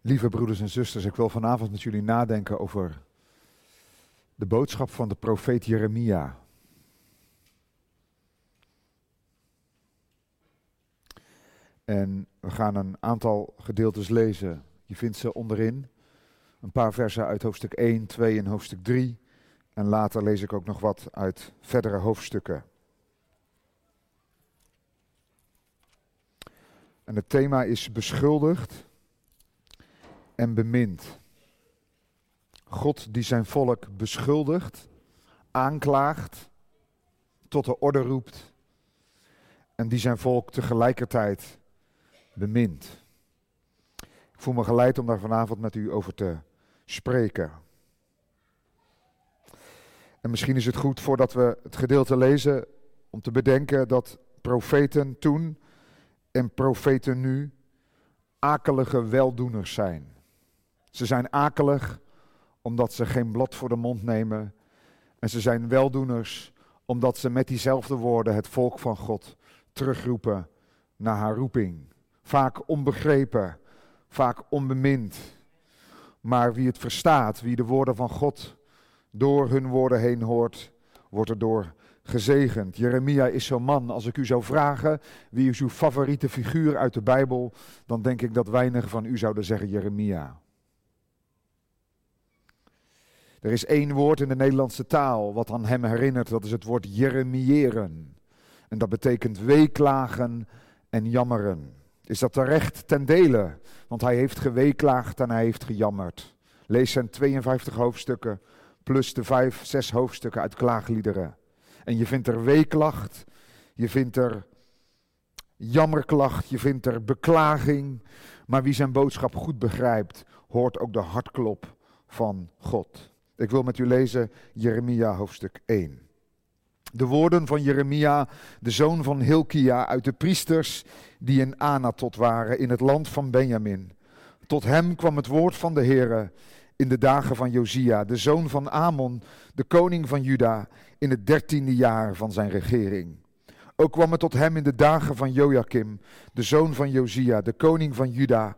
Lieve broeders en zusters, ik wil vanavond met jullie nadenken over de boodschap van de profeet Jeremia. En we gaan een aantal gedeeltes lezen. Je vindt ze onderin. Een paar versen uit hoofdstuk 1, 2 en hoofdstuk 3. En later lees ik ook nog wat uit verdere hoofdstukken. En het thema is beschuldigd en bemint. God die zijn volk beschuldigt, aanklaagt, tot de orde roept en die zijn volk tegelijkertijd bemint. Ik voel me geleid om daar vanavond met u over te spreken. En misschien is het goed voordat we het gedeelte lezen om te bedenken dat profeten toen en profeten nu akelige weldoeners zijn. Ze zijn akelig omdat ze geen blad voor de mond nemen. En ze zijn weldoeners omdat ze met diezelfde woorden het volk van God terugroepen naar haar roeping. Vaak onbegrepen, vaak onbemind. Maar wie het verstaat, wie de woorden van God door hun woorden heen hoort, wordt erdoor gezegend. Jeremia is zo'n man. Als ik u zou vragen wie is uw favoriete figuur uit de Bijbel, dan denk ik dat weinig van u zouden zeggen Jeremia. Er is één woord in de Nederlandse taal wat aan hem herinnert, dat is het woord jeremiëren. En dat betekent weeklagen en jammeren. Is dat terecht ten dele? Want hij heeft geweeklaagd en hij heeft gejammerd. Lees zijn 52 hoofdstukken plus de vijf, zes hoofdstukken uit klaagliederen. En je vindt er weeklacht, je vindt er jammerklacht, je vindt er beklaging. Maar wie zijn boodschap goed begrijpt, hoort ook de hartklop van God. Ik wil met u lezen Jeremia hoofdstuk 1. De woorden van Jeremia, de zoon van Hilkia, uit de priesters die in Anatot waren, in het land van Benjamin. Tot hem kwam het woord van de Heere in de dagen van Josia, de zoon van Amon, de koning van Juda, in het dertiende jaar van zijn regering. Ook kwam het tot hem in de dagen van Joachim, de zoon van Josia, de koning van Juda,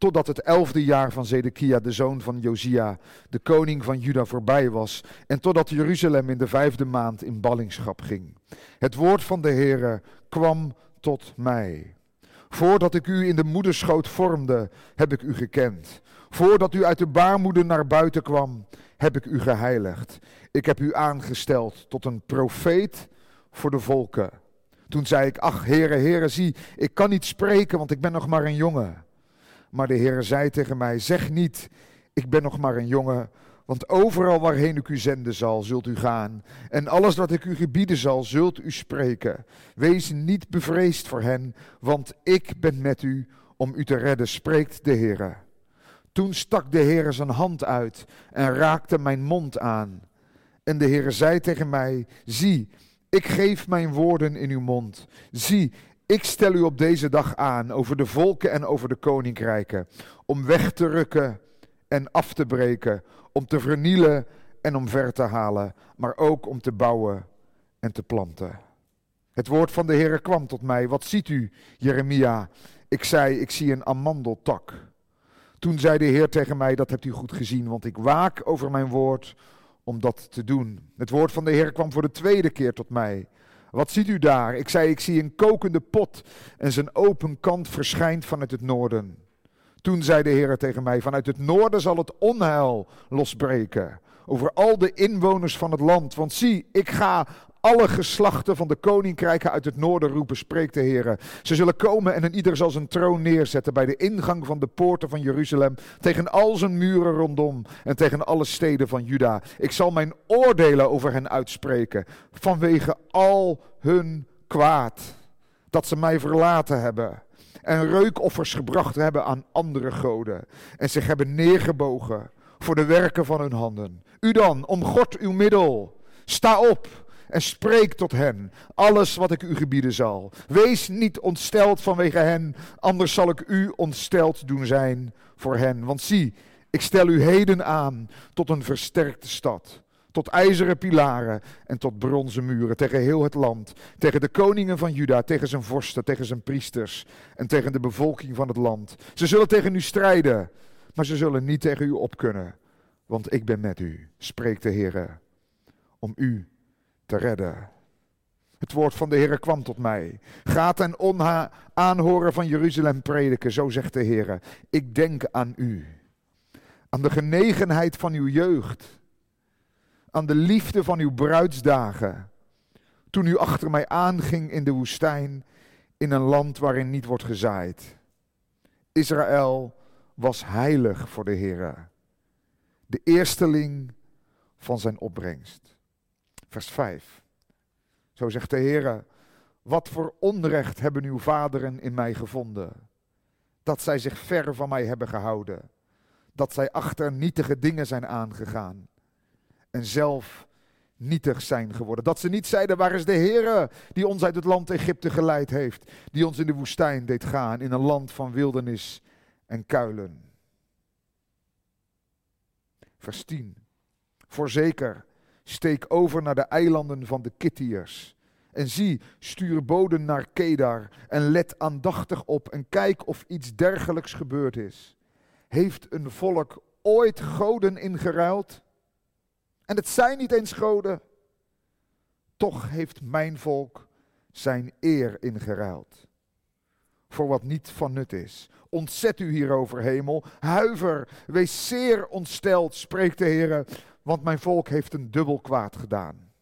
totdat het elfde jaar van Zedekia, de zoon van Josia, de koning van Juda, voorbij was, en totdat Jeruzalem in de vijfde maand in ballingschap ging. Het woord van de Heere kwam tot mij. Voordat ik u in de moederschoot vormde, heb ik u gekend. Voordat u uit de baarmoeder naar buiten kwam, heb ik u geheiligd. Ik heb u aangesteld tot een profeet voor de volken. Toen zei ik, ach heren, heren, zie, ik kan niet spreken, want ik ben nog maar een jongen. Maar de Heer zei tegen mij: Zeg niet, ik ben nog maar een jongen. Want overal waarheen ik u zenden zal, zult u gaan. En alles wat ik u gebieden zal, zult u spreken. Wees niet bevreesd voor hen, want ik ben met u om u te redden, spreekt de Heer. Toen stak de Heer zijn hand uit en raakte mijn mond aan. En de Heer zei tegen mij: Zie, ik geef mijn woorden in uw mond. Zie, ik stel u op deze dag aan over de volken en over de koninkrijken, om weg te rukken en af te breken, om te vernielen en om ver te halen, maar ook om te bouwen en te planten. Het woord van de Heer kwam tot mij. Wat ziet u, Jeremia? Ik zei, ik zie een amandeltak. Toen zei de Heer tegen mij, dat hebt u goed gezien, want ik waak over mijn woord om dat te doen. Het woord van de Heer kwam voor de tweede keer tot mij. Wat ziet u daar? Ik zei, ik zie een kokende pot en zijn open kant verschijnt vanuit het noorden. Toen zei de Heer tegen mij, vanuit het noorden zal het onheil losbreken over al de inwoners van het land. Want zie, ik ga alle geslachten van de koninkrijken uit het noorden roepen, spreekt de Heer. Ze zullen komen en een ieder zal zijn troon neerzetten bij de ingang van de poorten van Jeruzalem, tegen al zijn muren rondom en tegen alle steden van Juda. Ik zal mijn oordelen over hen uitspreken, vanwege al hun kwaad, dat ze mij verlaten hebben en reukoffers gebracht hebben aan andere goden en zich hebben neergebogen voor de werken van hun handen. U dan, omgord uw middel, sta op en spreek tot hen alles wat ik u gebieden zal. Wees niet ontsteld vanwege hen, anders zal ik u ontsteld doen zijn voor hen. Want zie, ik stel u heden aan tot een versterkte stad, tot ijzeren pilaren en tot bronzen muren tegen heel het land, tegen de koningen van Juda, tegen zijn vorsten, tegen zijn priesters en tegen de bevolking van het land. Ze zullen tegen u strijden, maar ze zullen niet tegen u op kunnen, want ik ben met u, spreekt de Heer, om u te redden. Het woord van de Heer kwam tot mij. Gaat en onha aanhoren van Jeruzalem prediken, zo zegt de Heer. Ik denk aan u, aan de genegenheid van uw jeugd, aan de liefde van uw bruidsdagen, toen u achter mij aanging in de woestijn, in een land waarin niet wordt gezaaid. Israël was heilig voor de Heer, de eersteling van zijn opbrengst. Vers 5. Zo zegt de Heer, wat voor onrecht hebben uw vaderen in mij gevonden, dat zij zich ver van mij hebben gehouden, dat zij achter nietige dingen zijn aangegaan en zelf nietig zijn geworden. Dat ze niet zeiden, waar is de Heer die ons uit het land Egypte geleid heeft, die ons in de woestijn deed gaan, in een land van wildernis en kuilen. Vers 10. Voorzeker, steek over naar de eilanden van de Kittiërs. En zie, stuur boden naar Kedar en let aandachtig op en kijk of iets dergelijks gebeurd is. Heeft een volk ooit goden ingeruild? En het zijn niet eens goden. Toch heeft mijn volk zijn eer ingeruild. Voor wat niet van nut is. Ontzet u hierover, hemel. Huiver, wees zeer ontsteld, spreekt de Heer, want mijn volk heeft een dubbel kwaad gedaan.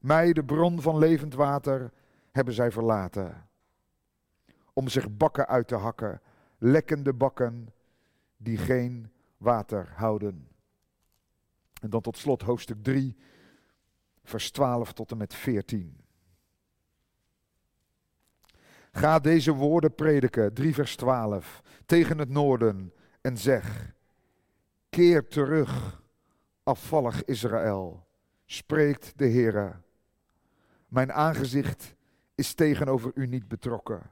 Mij, de bron van levend water, hebben zij verlaten. Om zich bakken uit te hakken, lekkende bakken die geen water houden. En dan tot slot hoofdstuk 3, vers 12 tot en met 14. Ga deze woorden prediken, 3 vers 12, tegen het noorden en zeg, keer terug, afvallig Israël, spreekt de Heere. Mijn aangezicht is tegenover u niet betrokken,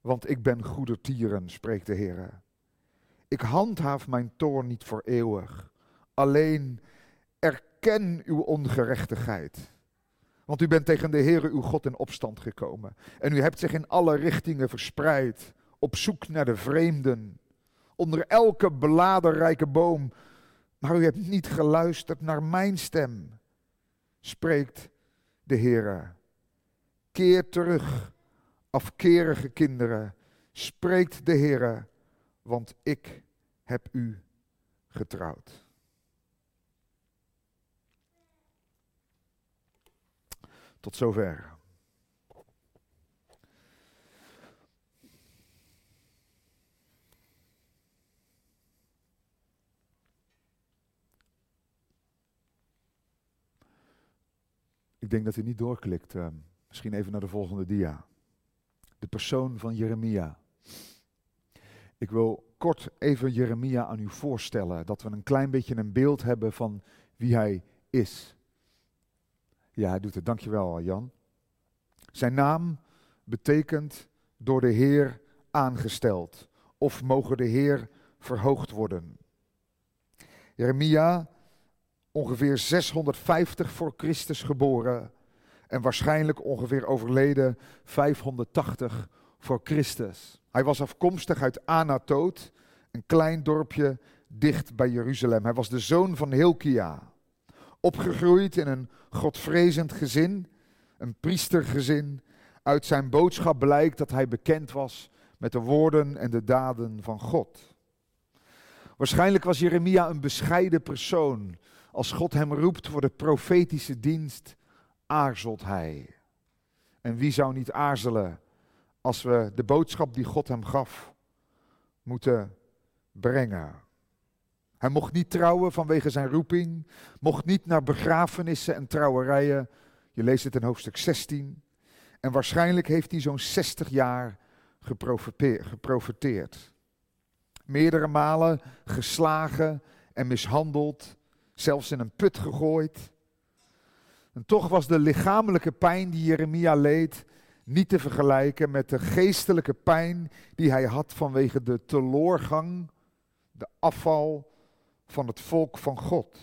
want ik ben goedertieren, spreekt de Heere. Ik handhaaf mijn toorn niet voor eeuwig, alleen erken uw ongerechtigheid. Want u bent tegen de Heere uw God in opstand gekomen. En u hebt zich in alle richtingen verspreid, op zoek naar de vreemden. Onder elke beladenrijke boom. Maar u hebt niet geluisterd naar mijn stem, spreekt de Heere. Keer terug, afkerige kinderen, spreekt de Heere, want ik heb u getrouwd. Tot zover. Ik denk dat u niet doorklikt. Uh, misschien even naar de volgende dia. De persoon van Jeremia. Ik wil kort even Jeremia aan u voorstellen, dat we een klein beetje een beeld hebben van wie hij is. Ja, hij doet het. Dankjewel, Jan. Zijn naam betekent door de Heer aangesteld. Of mogen de Heer verhoogd worden. Jeremia, ongeveer 650 voor Christus geboren. En waarschijnlijk ongeveer overleden 580 voor Christus. Hij was afkomstig uit Anatoot, een klein dorpje dicht bij Jeruzalem. Hij was de zoon van Hilkia. Opgegroeid in een godvrezend gezin, een priestergezin. Uit zijn boodschap blijkt dat hij bekend was met de woorden en de daden van God. Waarschijnlijk was Jeremia een bescheiden persoon. Als God hem roept voor de profetische dienst, aarzelt hij. En wie zou niet aarzelen als we de boodschap die God hem gaf moeten brengen? Hij mocht niet trouwen vanwege zijn roeping, mocht niet naar begrafenissen en trouwerijen. Je leest het in hoofdstuk 16. En waarschijnlijk heeft hij zo'n 60 jaar geprofeteerd. Meerdere malen geslagen en mishandeld, zelfs in een put gegooid. En toch was de lichamelijke pijn die Jeremia leed niet te vergelijken met de geestelijke pijn die hij had vanwege de teloorgang, de afval van het volk van God.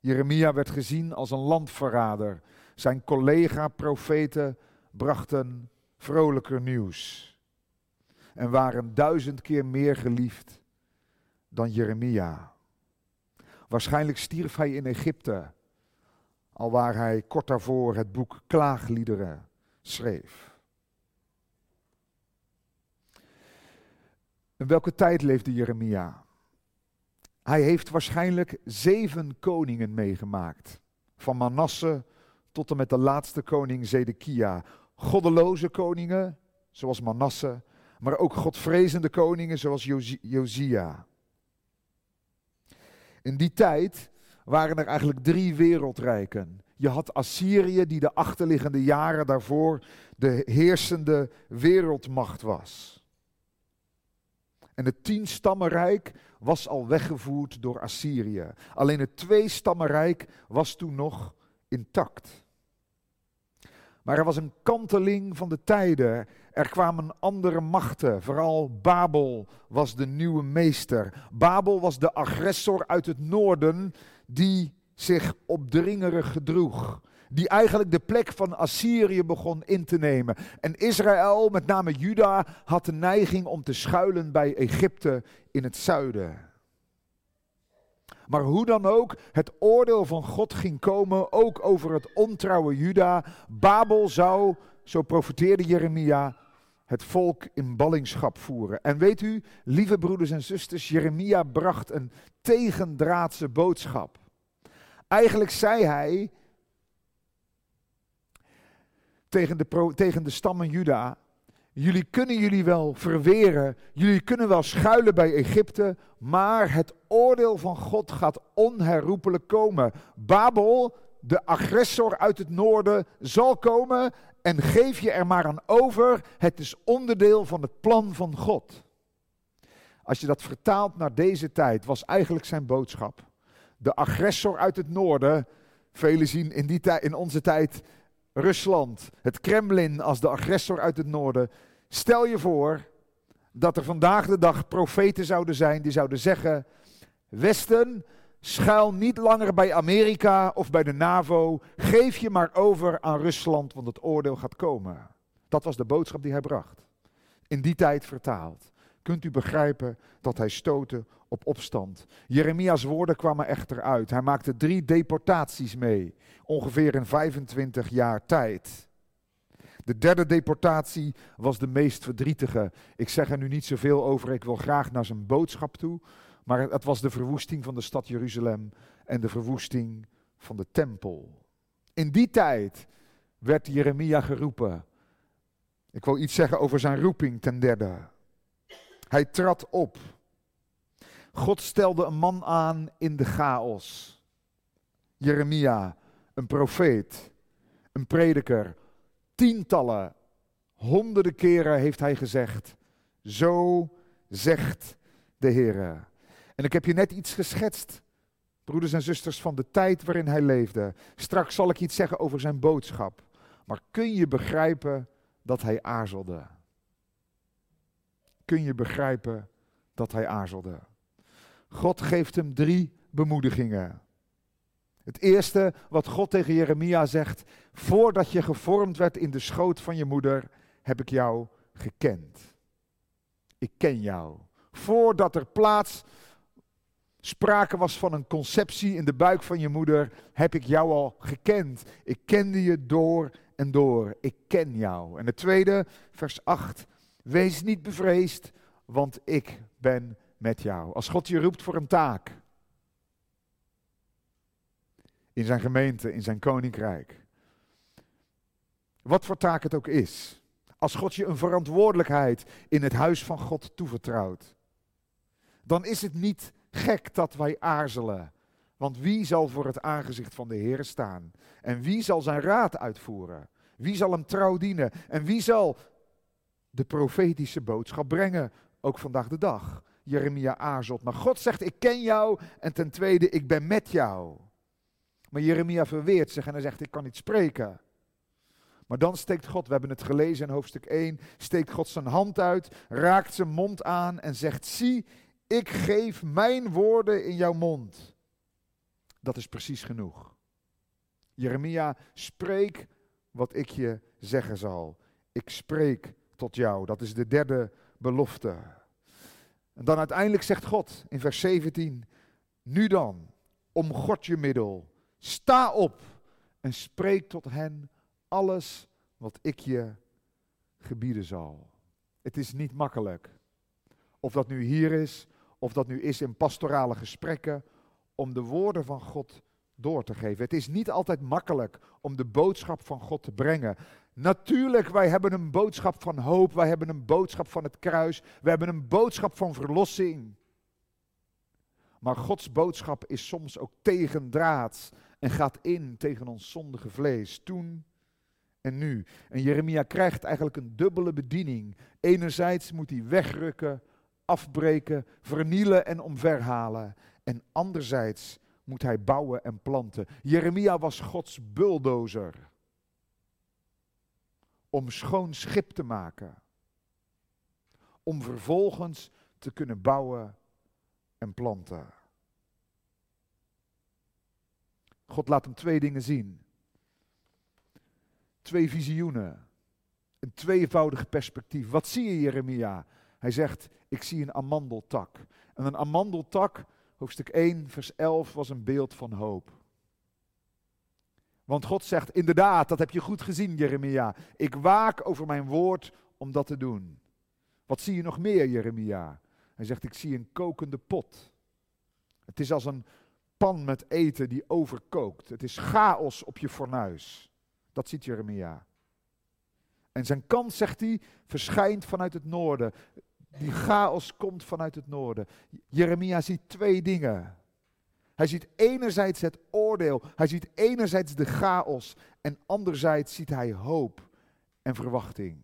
Jeremia werd gezien als een landverrader. Zijn collega-profeten brachten vrolijker nieuws. en waren duizend keer meer geliefd dan Jeremia. Waarschijnlijk stierf hij in Egypte, al waar hij kort daarvoor het boek Klaagliederen schreef. In welke tijd leefde Jeremia? Hij heeft waarschijnlijk zeven koningen meegemaakt. Van Manasse tot en met de laatste koning Zedekia. Goddeloze koningen, zoals Manasse, maar ook godvrezende koningen, zoals Josia. In die tijd waren er eigenlijk drie wereldrijken. Je had Assyrië, die de achterliggende jaren daarvoor de heersende wereldmacht was. En het tienstammenrijk was al weggevoerd door Assyrië. Alleen het tweestammenrijk was toen nog intact. Maar er was een kanteling van de tijden. Er kwamen andere machten. Vooral Babel was de nieuwe meester. Babel was de agressor uit het noorden die zich opdringerig gedroeg. Die eigenlijk de plek van Assyrië begon in te nemen. En Israël, met name Juda, had de neiging om te schuilen bij Egypte in het zuiden. Maar hoe dan ook, het oordeel van God ging komen, ook over het ontrouwe Juda. Babel zou, zo profeteerde Jeremia, het volk in ballingschap voeren. En weet u, lieve broeders en zusters, Jeremia bracht een tegendraadse boodschap. Eigenlijk zei hij tegen de, tegen de stammen Juda, jullie kunnen jullie wel verweren, jullie kunnen wel schuilen bij Egypte, maar het oordeel van God gaat onherroepelijk komen. Babel, de agressor uit het noorden, zal komen en geef je er maar aan over. Het is onderdeel van het plan van God. Als je dat vertaalt naar deze tijd, was eigenlijk zijn boodschap. De agressor uit het noorden, velen zien in, die in onze tijd Rusland, het Kremlin als de agressor uit het noorden. Stel je voor dat er vandaag de dag profeten zouden zijn die zouden zeggen: Westen, schuil niet langer bij Amerika of bij de NAVO. Geef je maar over aan Rusland, want het oordeel gaat komen. Dat was de boodschap die hij bracht. In die tijd vertaald. Kunt u begrijpen dat hij stootte op opstand? Jeremia's woorden kwamen echter uit. Hij maakte drie deportaties mee, ongeveer in 25 jaar tijd. De derde deportatie was de meest verdrietige. Ik zeg er nu niet zoveel over, ik wil graag naar zijn boodschap toe. Maar het was de verwoesting van de stad Jeruzalem en de verwoesting van de tempel. In die tijd werd Jeremia geroepen. Ik wil iets zeggen over zijn roeping ten derde. Hij trad op. God stelde een man aan in de chaos. Jeremia, een profeet, een prediker. Tientallen, honderden keren heeft hij gezegd: Zo zegt de Heer. En ik heb je net iets geschetst, broeders en zusters, van de tijd waarin hij leefde. Straks zal ik iets zeggen over zijn boodschap. Maar kun je begrijpen dat hij aarzelde? Kun je begrijpen dat hij aarzelde? God geeft hem drie bemoedigingen. Het eerste wat God tegen Jeremia zegt, voordat je gevormd werd in de schoot van je moeder, heb ik jou gekend. Ik ken jou. Voordat er plaats sprake was van een conceptie in de buik van je moeder, heb ik jou al gekend. Ik kende je door en door. Ik ken jou. En het tweede, vers 8. Wees niet bevreesd, want ik ben met jou. Als God je roept voor een taak. In zijn gemeente, in zijn koninkrijk. Wat voor taak het ook is. Als God je een verantwoordelijkheid in het huis van God toevertrouwt. Dan is het niet gek dat wij aarzelen. Want wie zal voor het aangezicht van de Heer staan? En wie zal zijn raad uitvoeren? Wie zal hem trouw dienen? En wie zal de profetische boodschap brengen? Ook vandaag de dag. Jeremia aarzelt. Maar God zegt, ik ken jou. En ten tweede, ik ben met jou. Maar Jeremia verweert zich en hij zegt, ik kan niet spreken. Maar dan steekt God, we hebben het gelezen in hoofdstuk 1, steekt God zijn hand uit, raakt zijn mond aan en zegt, zie, ik geef mijn woorden in jouw mond. Dat is precies genoeg. Jeremia, spreek wat ik je zeggen zal. Ik spreek tot jou. Dat is de derde belofte. En dan uiteindelijk zegt God in vers 17: Nu dan, om God je middel, sta op en spreek tot hen alles wat ik je gebieden zal. Het is niet makkelijk. Of dat nu hier is, of dat nu is in pastorale gesprekken, om de woorden van God door te geven. Het is niet altijd makkelijk om de boodschap van God te brengen. Natuurlijk, wij hebben een boodschap van hoop, wij hebben een boodschap van het kruis, we hebben een boodschap van verlossing. Maar Gods boodschap is soms ook tegendraads en gaat in tegen ons zondige vlees. Toen en nu. En Jeremia krijgt eigenlijk een dubbele bediening. Enerzijds moet hij wegrukken, afbreken, vernielen en omverhalen. En anderzijds moet hij bouwen en planten. Jeremia was Gods bulldozer. Om schoon schip te maken. Om vervolgens te kunnen bouwen en planten. God laat hem twee dingen zien. Twee visioenen. Een tweevoudig perspectief. Wat zie je, Jeremia? Hij zegt: Ik zie een amandeltak. En een amandeltak, hoofdstuk 1, vers 11, was een beeld van hoop. Want God zegt: Inderdaad, dat heb je goed gezien, Jeremia. Ik waak over mijn woord om dat te doen. Wat zie je nog meer, Jeremia? Hij zegt: Ik zie een kokende pot. Het is als een pan met eten die overkookt. Het is chaos op je fornuis. Dat ziet Jeremia. En zijn kans, zegt hij, verschijnt vanuit het noorden. Die chaos komt vanuit het noorden. Jeremia ziet twee dingen. Hij ziet enerzijds het oordeel, hij ziet enerzijds de chaos en anderzijds ziet hij hoop en verwachting.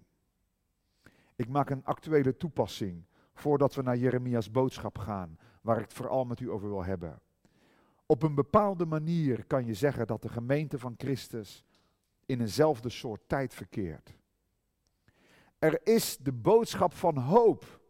Ik maak een actuele toepassing voordat we naar Jeremia's boodschap gaan, waar ik het vooral met u over wil hebben. Op een bepaalde manier kan je zeggen dat de gemeente van Christus in eenzelfde soort tijd verkeert. Er is de boodschap van hoop.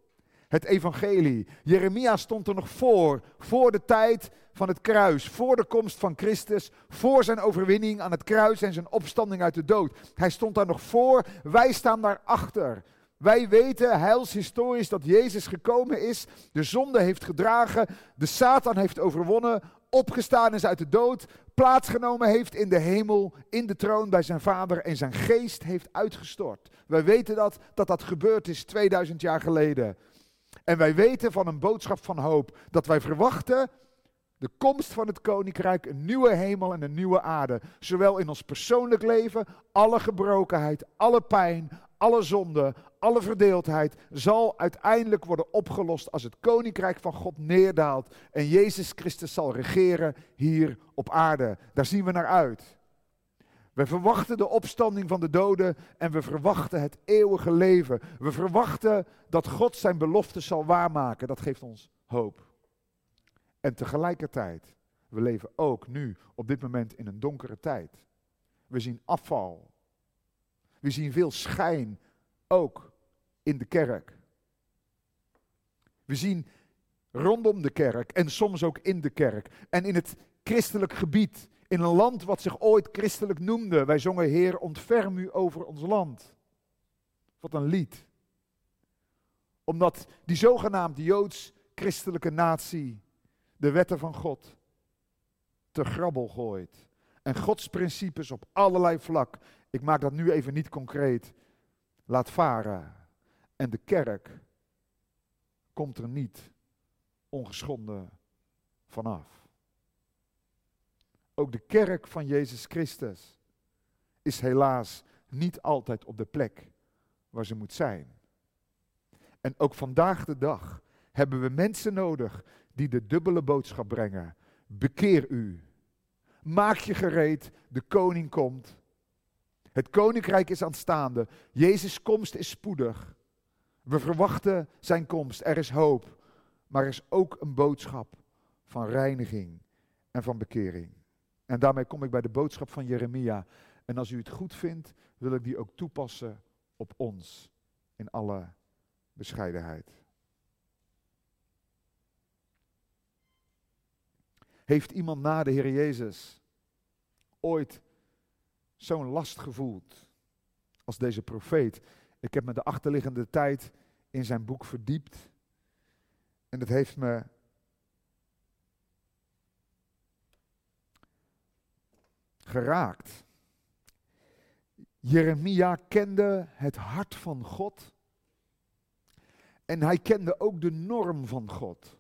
Het evangelie. Jeremia stond er nog voor, voor de tijd van het kruis, voor de komst van Christus, voor zijn overwinning aan het kruis en zijn opstanding uit de dood. Hij stond daar nog voor, wij staan daarachter. Wij weten heilshistorisch dat Jezus gekomen is, de zonde heeft gedragen, de Satan heeft overwonnen, opgestaan is uit de dood, plaatsgenomen heeft in de hemel, in de troon bij zijn vader en zijn geest heeft uitgestort. Wij weten dat, dat dat gebeurd is 2000 jaar geleden. En wij weten van een boodschap van hoop dat wij verwachten de komst van het koninkrijk, een nieuwe hemel en een nieuwe aarde. Zowel in ons persoonlijk leven, alle gebrokenheid, alle pijn, alle zonde, alle verdeeldheid zal uiteindelijk worden opgelost als het koninkrijk van God neerdaalt en Jezus Christus zal regeren hier op aarde. Daar zien we naar uit. We verwachten de opstanding van de doden en we verwachten het eeuwige leven. We verwachten dat God zijn belofte zal waarmaken. Dat geeft ons hoop. En tegelijkertijd, we leven ook nu op dit moment in een donkere tijd. We zien afval. We zien veel schijn, ook in de kerk. We zien rondom de kerk en soms ook in de kerk en in het christelijk gebied, in een land wat zich ooit christelijk noemde. Wij zongen Heer, ontferm u over ons land. Wat een lied. Omdat die zogenaamde joods-christelijke natie de wetten van God te grabbel gooit. En Gods principes op allerlei vlak, ik maak dat nu even niet concreet, laat varen. En de kerk komt er niet ongeschonden vanaf. Ook de kerk van Jezus Christus is helaas niet altijd op de plek waar ze moet zijn. En ook vandaag de dag hebben we mensen nodig die de dubbele boodschap brengen. Bekeer u. Maak je gereed, de koning komt. Het koninkrijk is aanstaande. Jezus' komst is spoedig. We verwachten zijn komst. Er is hoop. Maar er is ook een boodschap van reiniging en van bekering. En daarmee kom ik bij de boodschap van Jeremia. En als u het goed vindt, wil ik die ook toepassen op ons in alle bescheidenheid. Heeft iemand na de Heer Jezus ooit zo'n last gevoeld als deze profeet? Ik heb me de achterliggende tijd in zijn boek verdiept. En het heeft me geraakt. Jeremia kende het hart van God. En hij kende ook de norm van God.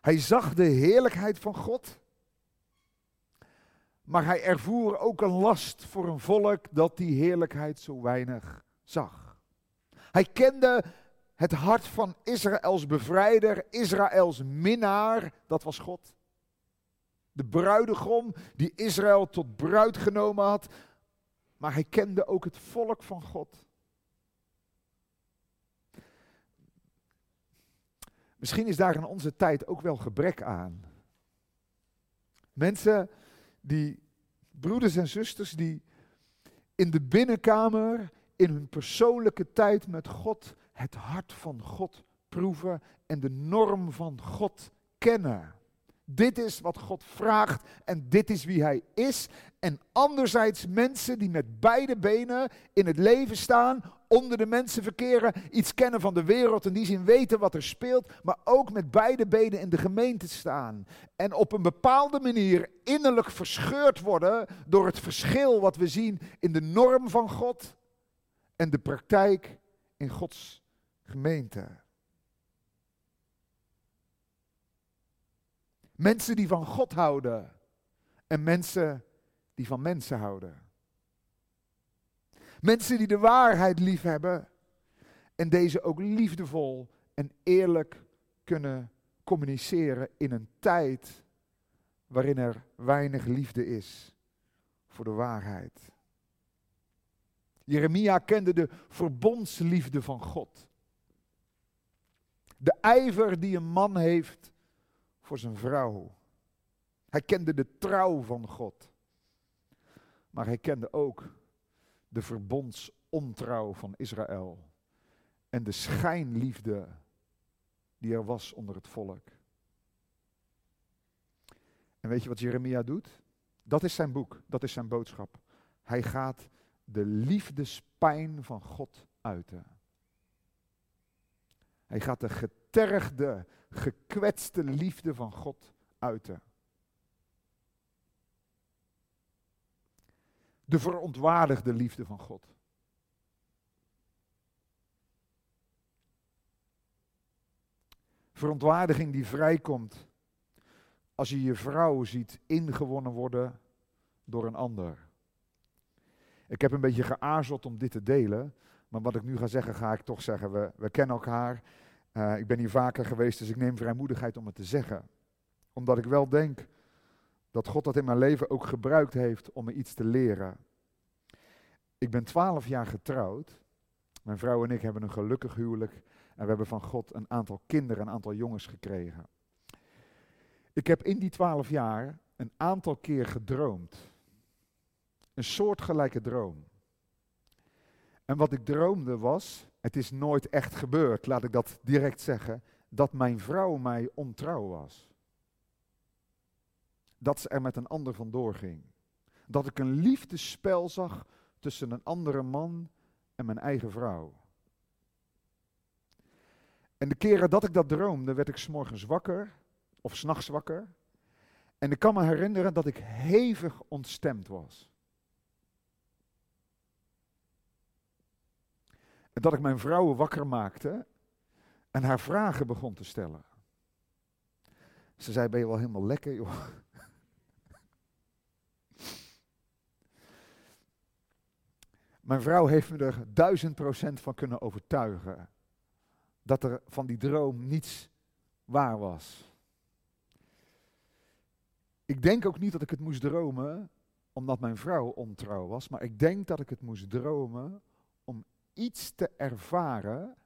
Hij zag de heerlijkheid van God. Maar hij ervoer ook een last voor een volk dat die heerlijkheid zo weinig zag. Hij kende het hart van Israëls bevrijder, Israëls minnaar, dat was God. De bruidegom die Israël tot bruid genomen had. Maar hij kende ook het volk van God. Misschien is daar in onze tijd ook wel gebrek aan. Mensen die, broeders en zusters, die in de binnenkamer, in hun persoonlijke tijd met God, het hart van God proeven en de norm van God kennen. Dit is wat God vraagt en dit is wie Hij is. En anderzijds mensen die met beide benen in het leven staan, onder de mensen verkeren, iets kennen van de wereld en die zin weten wat er speelt, maar ook met beide benen in de gemeente staan. En op een bepaalde manier innerlijk verscheurd worden door het verschil wat we zien in de norm van God en de praktijk in Gods gemeente. Mensen die van God houden en mensen die van mensen houden. Mensen die de waarheid liefhebben en deze ook liefdevol en eerlijk kunnen communiceren in een tijd waarin er weinig liefde is voor de waarheid. Jeremia kende de verbondsliefde van God. De ijver die een man heeft voor zijn vrouw. Hij kende de trouw van God. Maar hij kende ook de verbondsontrouw van Israël. En de schijnliefde die er was onder het volk. En weet je wat Jeremia doet? Dat is zijn boek, dat is zijn boodschap. Hij gaat de liefdespijn van God uiten. Hij gaat de getergde, gekwetste liefde van God uiten. De verontwaardigde liefde van God. Verontwaardiging die vrijkomt als je je vrouw ziet ingewonnen worden door een ander. Ik heb een beetje geaarzeld om dit te delen, maar wat ik nu ga zeggen, ga ik toch zeggen. We, we kennen elkaar. Uh, ik ben hier vaker geweest, dus ik neem vrijmoedigheid om het te zeggen. Omdat ik wel denk dat God dat in mijn leven ook gebruikt heeft om me iets te leren. Ik ben twaalf jaar getrouwd. Mijn vrouw en ik hebben een gelukkig huwelijk. En we hebben van God een aantal kinderen, een aantal jongens gekregen. Ik heb in die twaalf jaar een aantal keer gedroomd. Een soortgelijke droom. En wat ik droomde was, het is nooit echt gebeurd, laat ik dat direct zeggen, dat mijn vrouw mij ontrouw was. Dat ze er met een ander vandoor ging. Dat ik een liefdespel zag tussen een andere man en mijn eigen vrouw. En de keren dat ik dat droomde, werd ik s'morgens wakker, of s'nachts wakker. En ik kan me herinneren dat ik hevig ontstemd was. Dat ik mijn vrouw wakker maakte en haar vragen begon te stellen. Ze zei, ben je wel helemaal lekker, joh? Mijn vrouw heeft me er duizend procent van kunnen overtuigen dat er van die droom niets waar was. Ik denk ook niet dat ik het moest dromen omdat mijn vrouw ontrouw was, maar ik denk dat ik het moest dromen om iets te ervaren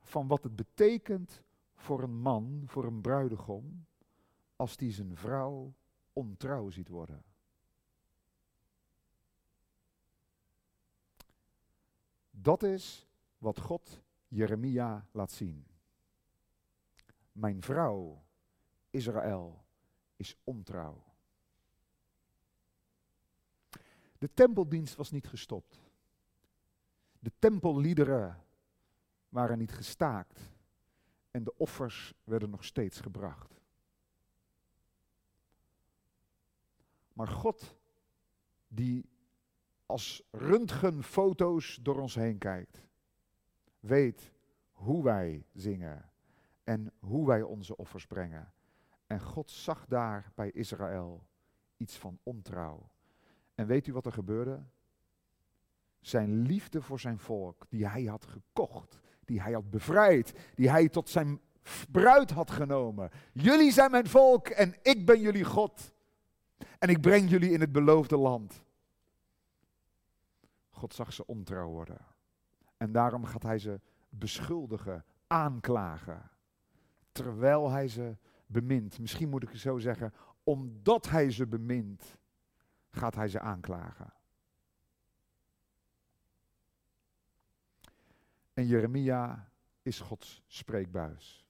van wat het betekent voor een man, voor een bruidegom, als die zijn vrouw ontrouw ziet worden. Dat is wat God Jeremia laat zien. Mijn vrouw, Israël, is ontrouw. De tempeldienst was niet gestopt. De tempelliederen waren niet gestaakt en de offers werden nog steeds gebracht. Maar God, die als röntgenfoto's door ons heen kijkt, weet hoe wij zingen en hoe wij onze offers brengen. En God zag daar bij Israël iets van ontrouw. En weet u wat er gebeurde? Zijn liefde voor zijn volk, die hij had gekocht, die hij had bevrijd, die hij tot zijn bruid had genomen. Jullie zijn mijn volk en ik ben jullie God. En ik breng jullie in het beloofde land. God zag ze ontrouw worden. En daarom gaat hij ze beschuldigen, aanklagen. Terwijl hij ze bemint. Misschien moet ik het zo zeggen, omdat hij ze bemint, gaat hij ze aanklagen. En Jeremia is Gods spreekbuis.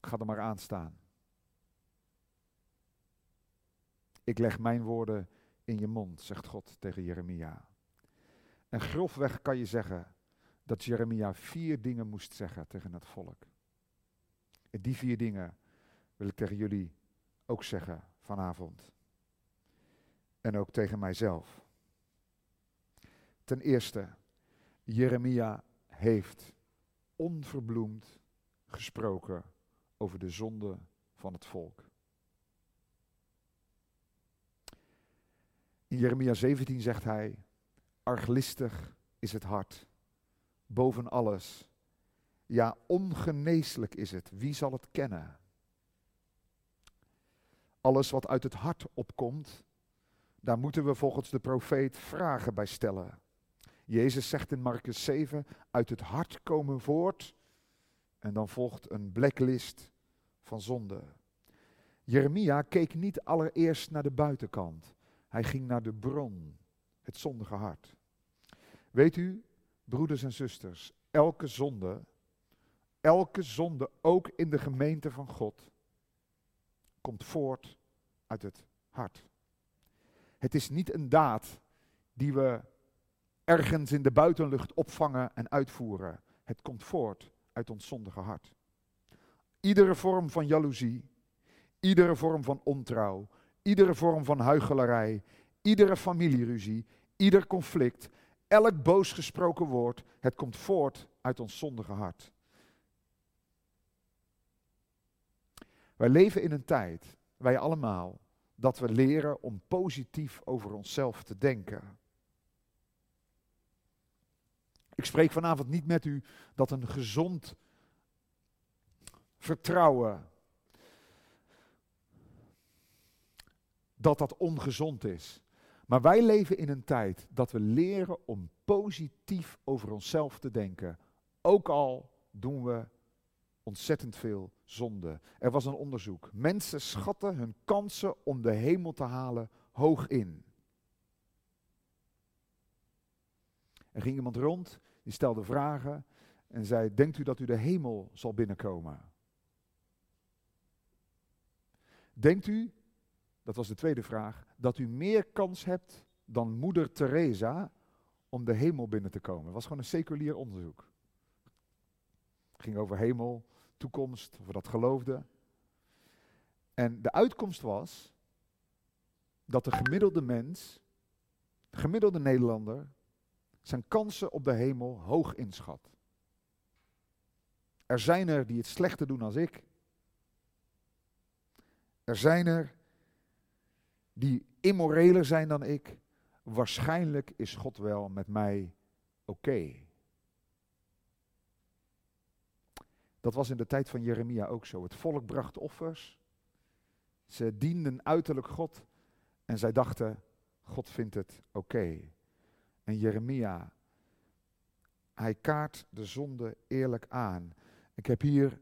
Ga er maar aan staan. Ik leg mijn woorden in je mond, zegt God tegen Jeremia. En grofweg kan je zeggen dat Jeremia vier dingen moest zeggen tegen het volk. En die vier dingen wil ik tegen jullie ook zeggen vanavond. En ook tegen mijzelf. Ten eerste, Jeremia heeft onverbloemd gesproken over de zonde van het volk. In Jeremia 17 zegt hij: Arglistig is het hart, boven alles. Ja, ongeneeslijk is het. Wie zal het kennen? Alles wat uit het hart opkomt, daar moeten we volgens de profeet vragen bij stellen. Jezus zegt in Marcus 7, uit het hart komen voort. En dan volgt een blacklist van zonde. Jeremia keek niet allereerst naar de buitenkant. Hij ging naar de bron, het zondige hart. Weet u, broeders en zusters, elke zonde, elke zonde, ook in de gemeente van God, komt voort uit het hart. Het is niet een daad die we ergens in de buitenlucht opvangen en uitvoeren. Het komt voort uit ons zondige hart. Iedere vorm van jaloezie, iedere vorm van ontrouw, iedere vorm van huichelarij, iedere familieruzie, ieder conflict, elk boos gesproken woord, het komt voort uit ons zondige hart. Wij leven in een tijd, wij allemaal, dat we leren om positief over onszelf te denken. Ik spreek vanavond niet met u dat een gezond vertrouwen, dat dat ongezond is. Maar wij leven in een tijd dat we leren om positief over onszelf te denken. Ook al doen we ontzettend veel zonde. Er was een onderzoek. Mensen schatten hun kansen om de hemel te halen hoog in. Er ging iemand rond, die stelde vragen en zei: Denkt u dat u de hemel zal binnenkomen? Denkt u, dat was de tweede vraag, dat u meer kans hebt dan moeder Teresa om de hemel binnen te komen? Het was gewoon een seculier onderzoek. Het ging over hemel, toekomst, of we dat geloofden. En de uitkomst was dat de gemiddelde mens, de gemiddelde Nederlander, zijn kansen op de hemel hoog inschat. Er zijn er die het slechter doen als ik. Er zijn er die immoreler zijn dan ik. Waarschijnlijk is God wel met mij oké. Dat was in de tijd van Jeremia ook zo. Het volk bracht offers. Ze dienden uiterlijk God. En zij dachten, God vindt het oké. En Jeremia, hij kaart de zonde eerlijk aan. Ik heb hier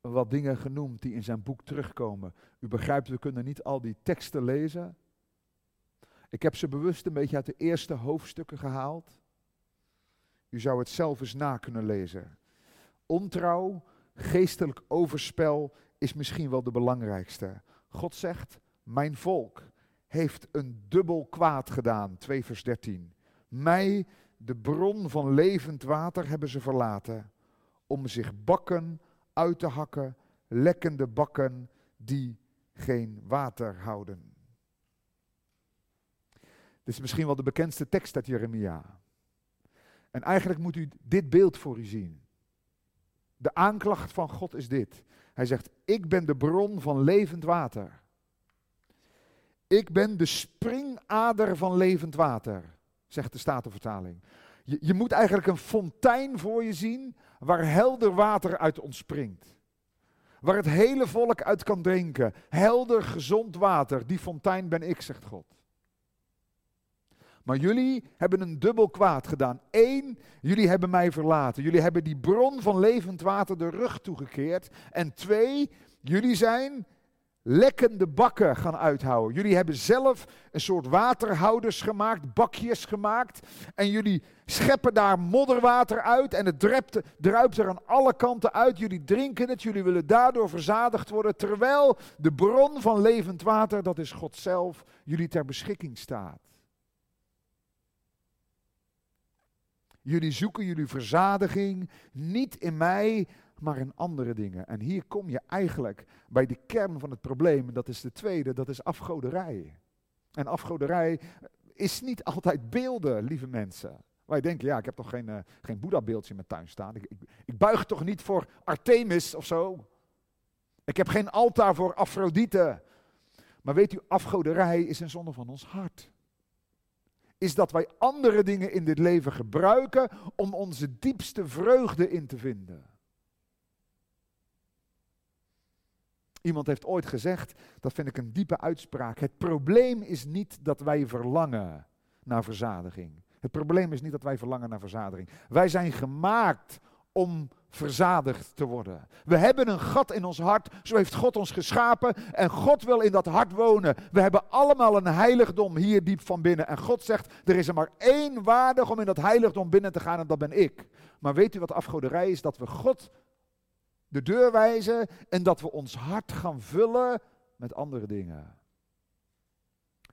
wat dingen genoemd die in zijn boek terugkomen. U begrijpt, we kunnen niet al die teksten lezen. Ik heb ze bewust een beetje uit de eerste hoofdstukken gehaald. U zou het zelf eens na kunnen lezen. Ontrouw, geestelijk overspel is misschien wel de belangrijkste. God zegt, mijn volk heeft een dubbel kwaad gedaan, 2 vers 13. Mij de bron van levend water hebben ze verlaten om zich bakken uit te hakken, lekkende bakken die geen water houden. Dit is misschien wel de bekendste tekst uit Jeremia. En eigenlijk moet u dit beeld voor u zien. De aanklacht van God is dit. Hij zegt, ik ben de bron van levend water. Ik ben de springader van levend water, zegt de Statenvertaling. Je, je moet eigenlijk een fontein voor je zien waar helder water uit ontspringt. Waar het hele volk uit kan drinken. Helder, gezond water. Die fontein ben ik, zegt God. Maar jullie hebben een dubbel kwaad gedaan. Eén, jullie hebben mij verlaten. Jullie hebben die bron van levend water de rug toegekeerd. En twee, jullie zijn lekkende bakken gaan uithouden. Jullie hebben zelf een soort waterhouders gemaakt, bakjes gemaakt. En jullie scheppen daar modderwater uit en het druipt, druipt er aan alle kanten uit. Jullie drinken het, jullie willen daardoor verzadigd worden. Terwijl de bron van levend water, dat is God zelf, jullie ter beschikking staat. Jullie zoeken jullie verzadiging niet in mij, maar in andere dingen. En hier kom je eigenlijk bij de kern van het probleem. Dat is de tweede, dat is afgoderij. En afgoderij is niet altijd beelden, lieve mensen. Wij denken, ja, ik heb toch geen, uh, geen Boeddha-beeldje in mijn tuin staan. Ik, ik, ik buig toch niet voor Artemis of zo. Ik heb geen altaar voor Afrodite. Maar weet u, afgoderij is een zonde van ons hart is dat wij andere dingen in dit leven gebruiken om onze diepste vreugde in te vinden. Iemand heeft ooit gezegd, dat vind ik een diepe uitspraak. Het probleem is niet dat wij verlangen naar verzadiging. Het probleem is niet dat wij verlangen naar verzadiging. Wij zijn gemaakt om verzadigd te worden. We hebben een gat in ons hart, zo heeft God ons geschapen en God wil in dat hart wonen. We hebben allemaal een heiligdom hier diep van binnen en God zegt, er is er maar één waardig om in dat heiligdom binnen te gaan en dat ben ik. Maar weet u wat afgoderij is? Dat we God de deur wijzen en dat we ons hart gaan vullen met andere dingen.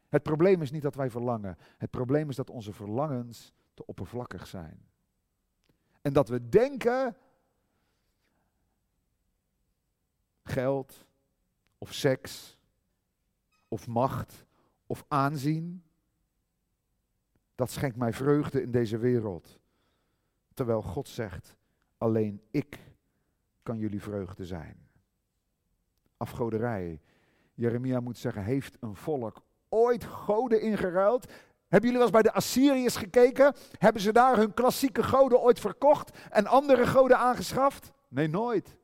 Het probleem is niet dat wij verlangen, het probleem is dat onze verlangens te oppervlakkig zijn. En dat we denken geld of seks of macht of aanzien. Dat schenkt mij vreugde in deze wereld. Terwijl God zegt, alleen ik kan jullie vreugde zijn. Afgoderij. Jeremia moet zeggen, heeft een volk ooit goden ingeruild? Hebben jullie wel eens bij de Assyriërs gekeken? Hebben ze daar hun klassieke goden ooit verkocht en andere goden aangeschaft? Nee, nooit.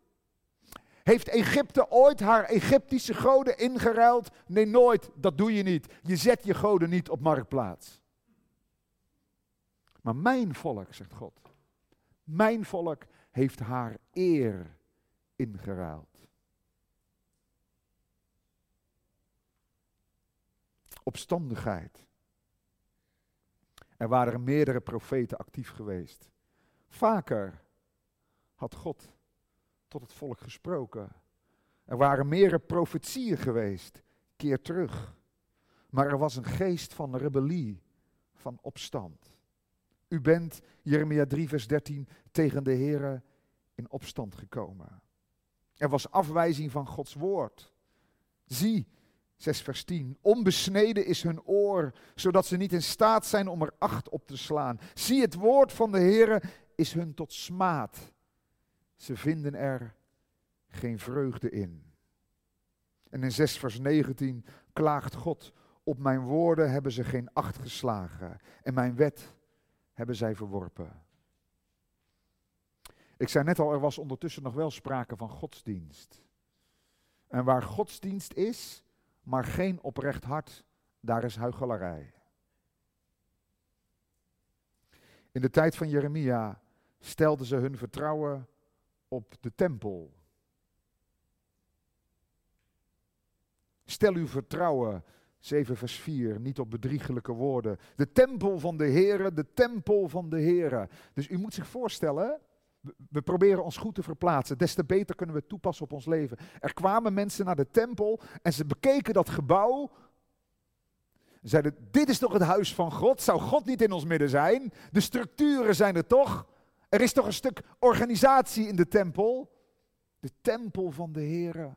Heeft Egypte ooit haar Egyptische goden ingeruild? Nee, nooit. Dat doe je niet. Je zet je goden niet op marktplaats. Maar mijn volk, zegt God, mijn volk heeft haar eer ingeruild. Opstandigheid. Er waren meerdere profeten actief geweest. Vaker had God tot het volk gesproken. Er waren meerdere profetieën geweest. Keer terug. Maar er was een geest van rebellie, van opstand. U bent, Jeremia 3, vers 13, tegen de Here in opstand gekomen. Er was afwijzing van Gods woord. Zie, 6 vers 10. Onbesneden is hun oor, zodat ze niet in staat zijn om er acht op te slaan. Zie, het woord van de Heere is hun tot smaad. Ze vinden er geen vreugde in. En in 6 vers 19 klaagt God, op mijn woorden hebben ze geen acht geslagen en mijn wet hebben zij verworpen. Ik zei net al, er was ondertussen nog wel sprake van godsdienst. En waar godsdienst is, maar geen oprecht hart, daar is huichelarij. In de tijd van Jeremia stelden ze hun vertrouwen op de tempel. Stel uw vertrouwen, 7 vers 4, niet op bedriegelijke woorden. De tempel van de Heere, de tempel van de Heere. Dus u moet zich voorstellen, we proberen ons goed te verplaatsen. Des te beter kunnen we het toepassen op ons leven. Er kwamen mensen naar de tempel en ze bekeken dat gebouw. Zeiden, dit is toch het huis van God? Zou God niet in ons midden zijn? De structuren zijn er toch? Er is toch een stuk organisatie in de tempel? De tempel van de Heer.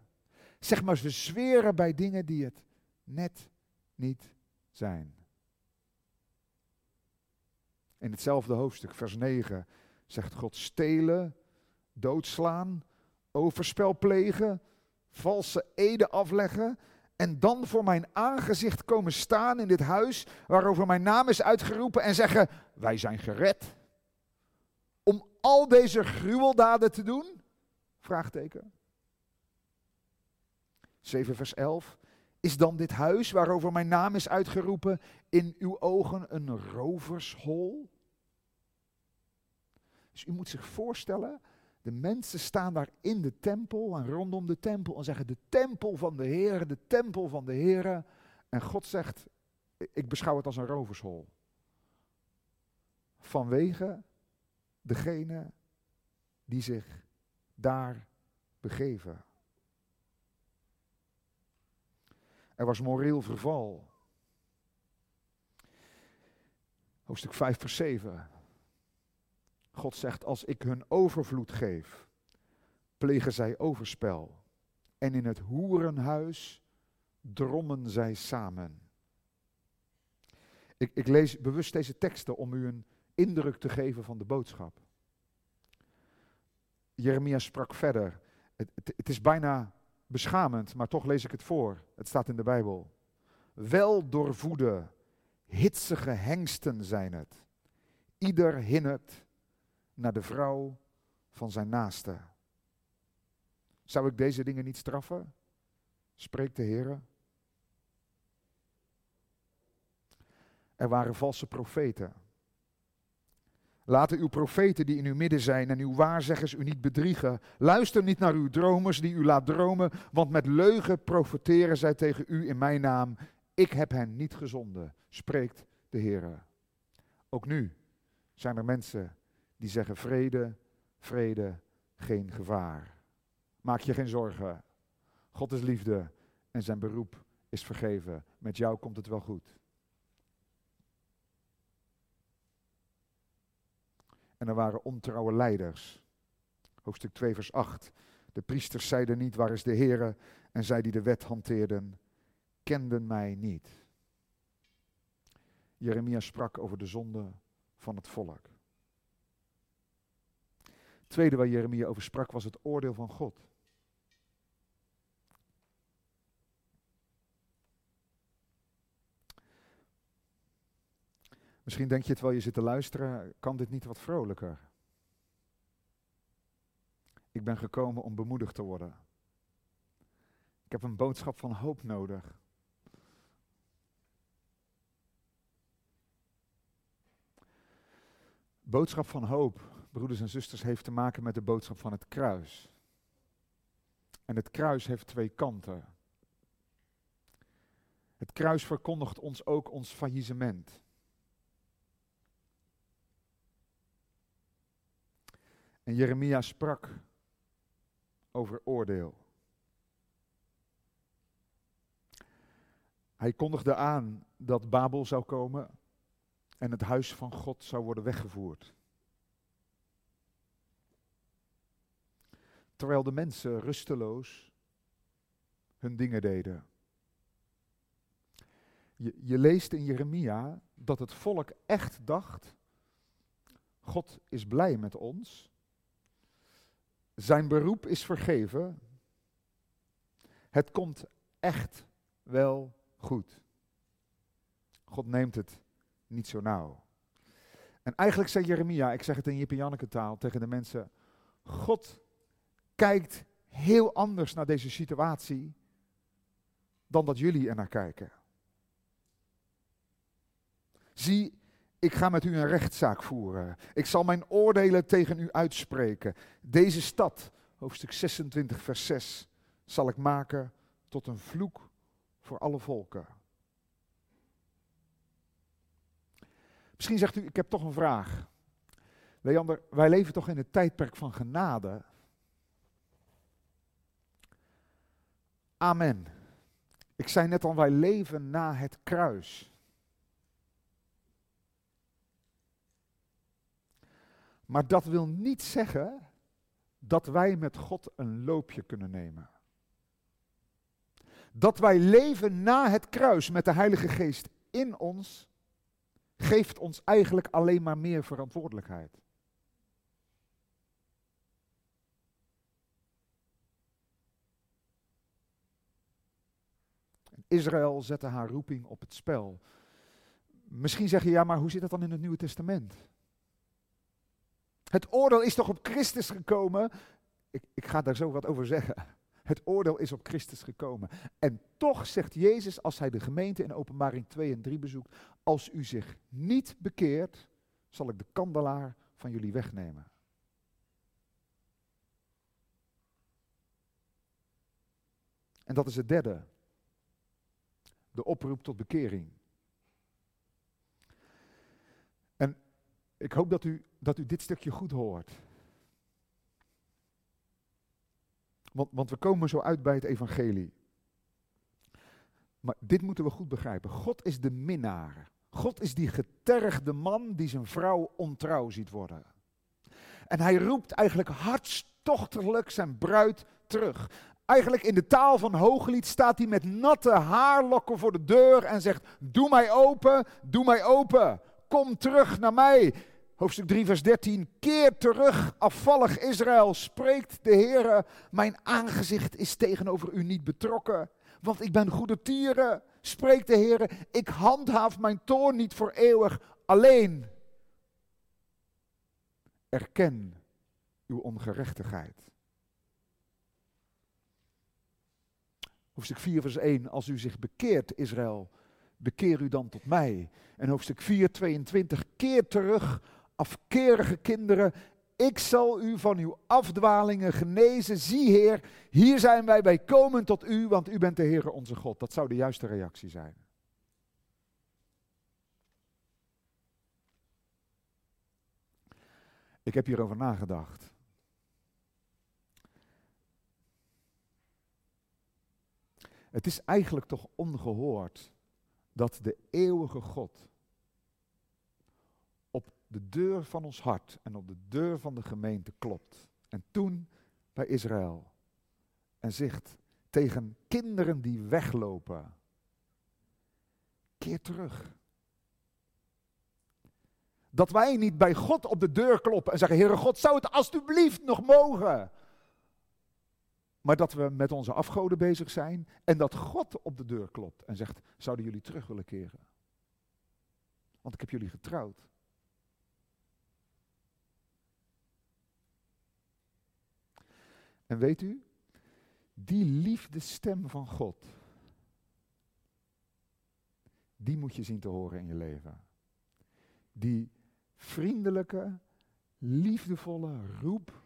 Zeg maar, ze zweren bij dingen die het net niet zijn. In hetzelfde hoofdstuk, vers 9, zegt God stelen, doodslaan, overspel plegen, valse eden afleggen en dan voor mijn aangezicht komen staan in dit huis waarover mijn naam is uitgeroepen en zeggen, wij zijn gered. Om al deze gruweldaden te doen? Vraagteken. 7 vers 11. Is dan dit huis waarover mijn naam is uitgeroepen in uw ogen een rovershol? Dus u moet zich voorstellen, de mensen staan daar in de tempel en rondom de tempel en zeggen de tempel van de Heer, de tempel van de Heer. En God zegt, ik beschouw het als een rovershol. Vanwege degene die zich daar begeven. Er was moreel verval. Hoofdstuk 5, vers 7. God zegt, als ik hun overvloed geef, plegen zij overspel. En in het hoerenhuis drommen zij samen. Ik, ik lees bewust deze teksten om u een indruk te geven van de boodschap. Jeremia sprak verder. Het, het, het, is bijna beschamend, maar toch lees ik het voor. Het staat in de Bijbel. Wel doorvoede, hitsige hengsten zijn het. Ieder hinnet naar de vrouw van zijn naaste. Zou ik deze dingen niet straffen? Spreekt de Heer. Er waren valse profeten. Laten uw profeten die in uw midden zijn en uw waarzeggers u niet bedriegen. Luister niet naar uw dromers die u laat dromen, want met leugen profeteren zij tegen u in mijn naam. Ik heb hen niet gezonden, spreekt de Heer. Ook nu zijn er mensen die zeggen vrede, vrede, geen gevaar. Maak je geen zorgen. God is liefde en zijn beroep is vergeven. Met jou komt het wel goed. En er waren ontrouwe leiders. Hoofdstuk 2, vers 8. De priesters zeiden niet, waar is de Heere? En zij die de wet hanteerden, kenden mij niet. Jeremia sprak over de zonde van het volk. Het tweede waar Jeremia over sprak was het oordeel van God. Misschien denk je terwijl je zit te luisteren, kan dit niet wat vrolijker? Ik ben gekomen om bemoedigd te worden. Ik heb een boodschap van hoop nodig. Boodschap van hoop, broeders en zusters, heeft te maken met de boodschap van het kruis. En het kruis heeft twee kanten. Het kruis verkondigt ons ook ons faillissement. En Jeremia sprak over oordeel. Hij kondigde aan dat Babel zou komen en het huis van God zou worden weggevoerd. Terwijl de mensen rusteloos hun dingen deden. Je, je leest in Jeremia dat het volk echt dacht, God is blij met ons zijn beroep is vergeven. Het komt echt wel goed. God neemt het niet zo nauw. En eigenlijk zei Jeremia, ik zeg het in Jip Janneke taal tegen de mensen, God kijkt heel anders naar deze situatie dan dat jullie er naar kijken. Zie, ik ga met u een rechtszaak voeren. Ik zal mijn oordelen tegen u uitspreken. Deze stad, hoofdstuk 26, vers 6, zal ik maken tot een vloek voor alle volken. Misschien zegt u, ik heb toch een vraag. Leander, wij leven toch in het tijdperk van genade? Amen. Ik zei net al, wij leven na het kruis. Maar dat wil niet zeggen dat wij met God een loopje kunnen nemen. Dat wij leven na het kruis met de Heilige Geest in ons, geeft ons eigenlijk alleen maar meer verantwoordelijkheid. Israël zette haar roeping op het spel. Misschien zeg je ja, maar hoe zit dat dan in het Nieuwe Testament? Het oordeel is toch op Christus gekomen? Ik, ik ga daar zo wat over zeggen. Het oordeel is op Christus gekomen. En toch zegt Jezus als hij de gemeente in openbaring 2 en 3 bezoekt, als u zich niet bekeert, zal ik de kandelaar van jullie wegnemen. En dat is het derde. De oproep tot bekering. En ik hoop dat u, dat u dit stukje goed hoort. Want, want we komen zo uit bij het evangelie. Maar dit moeten we goed begrijpen. God is de minnaar. God is die getergde man die zijn vrouw ontrouw ziet worden. En hij roept eigenlijk hartstochtelijk zijn bruid terug. Eigenlijk in de taal van Hooglied staat hij met natte haarlokken voor de deur en zegt: Doe mij open, doe mij open. Kom terug naar mij. Hoofdstuk 3, vers 13. Keer terug, afvallig Israël, spreekt de Heer. Mijn aangezicht is tegenover u niet betrokken, want ik ben goede tieren. Spreekt de Heer, ik handhaaf mijn toorn niet voor eeuwig. Alleen erken uw ongerechtigheid. Hoofdstuk 4, vers 1. Als u zich bekeert, Israël, bekeer u dan tot mij. En hoofdstuk 4, 22. Keer terug, afkerige kinderen. Ik zal u van uw afdwalingen genezen. Zie, Heer, hier zijn wij bij komen tot u, want u bent de Heer onze God. Dat zou de juiste reactie zijn. Ik heb hierover nagedacht. Het is eigenlijk toch ongehoord dat de eeuwige God de deur van ons hart en op de deur van de gemeente klopt. En toen bij Israël. En zegt tegen kinderen die weglopen: keer terug. Dat wij niet bij God op de deur kloppen en zeggen: Heere God, zou het alstublieft nog mogen? Maar dat we met onze afgoden bezig zijn en dat God op de deur klopt en zegt: Zouden jullie terug willen keren? Want ik heb jullie getrouwd. En weet u, die liefdestem van God, die moet je zien te horen in je leven. Die vriendelijke, liefdevolle roep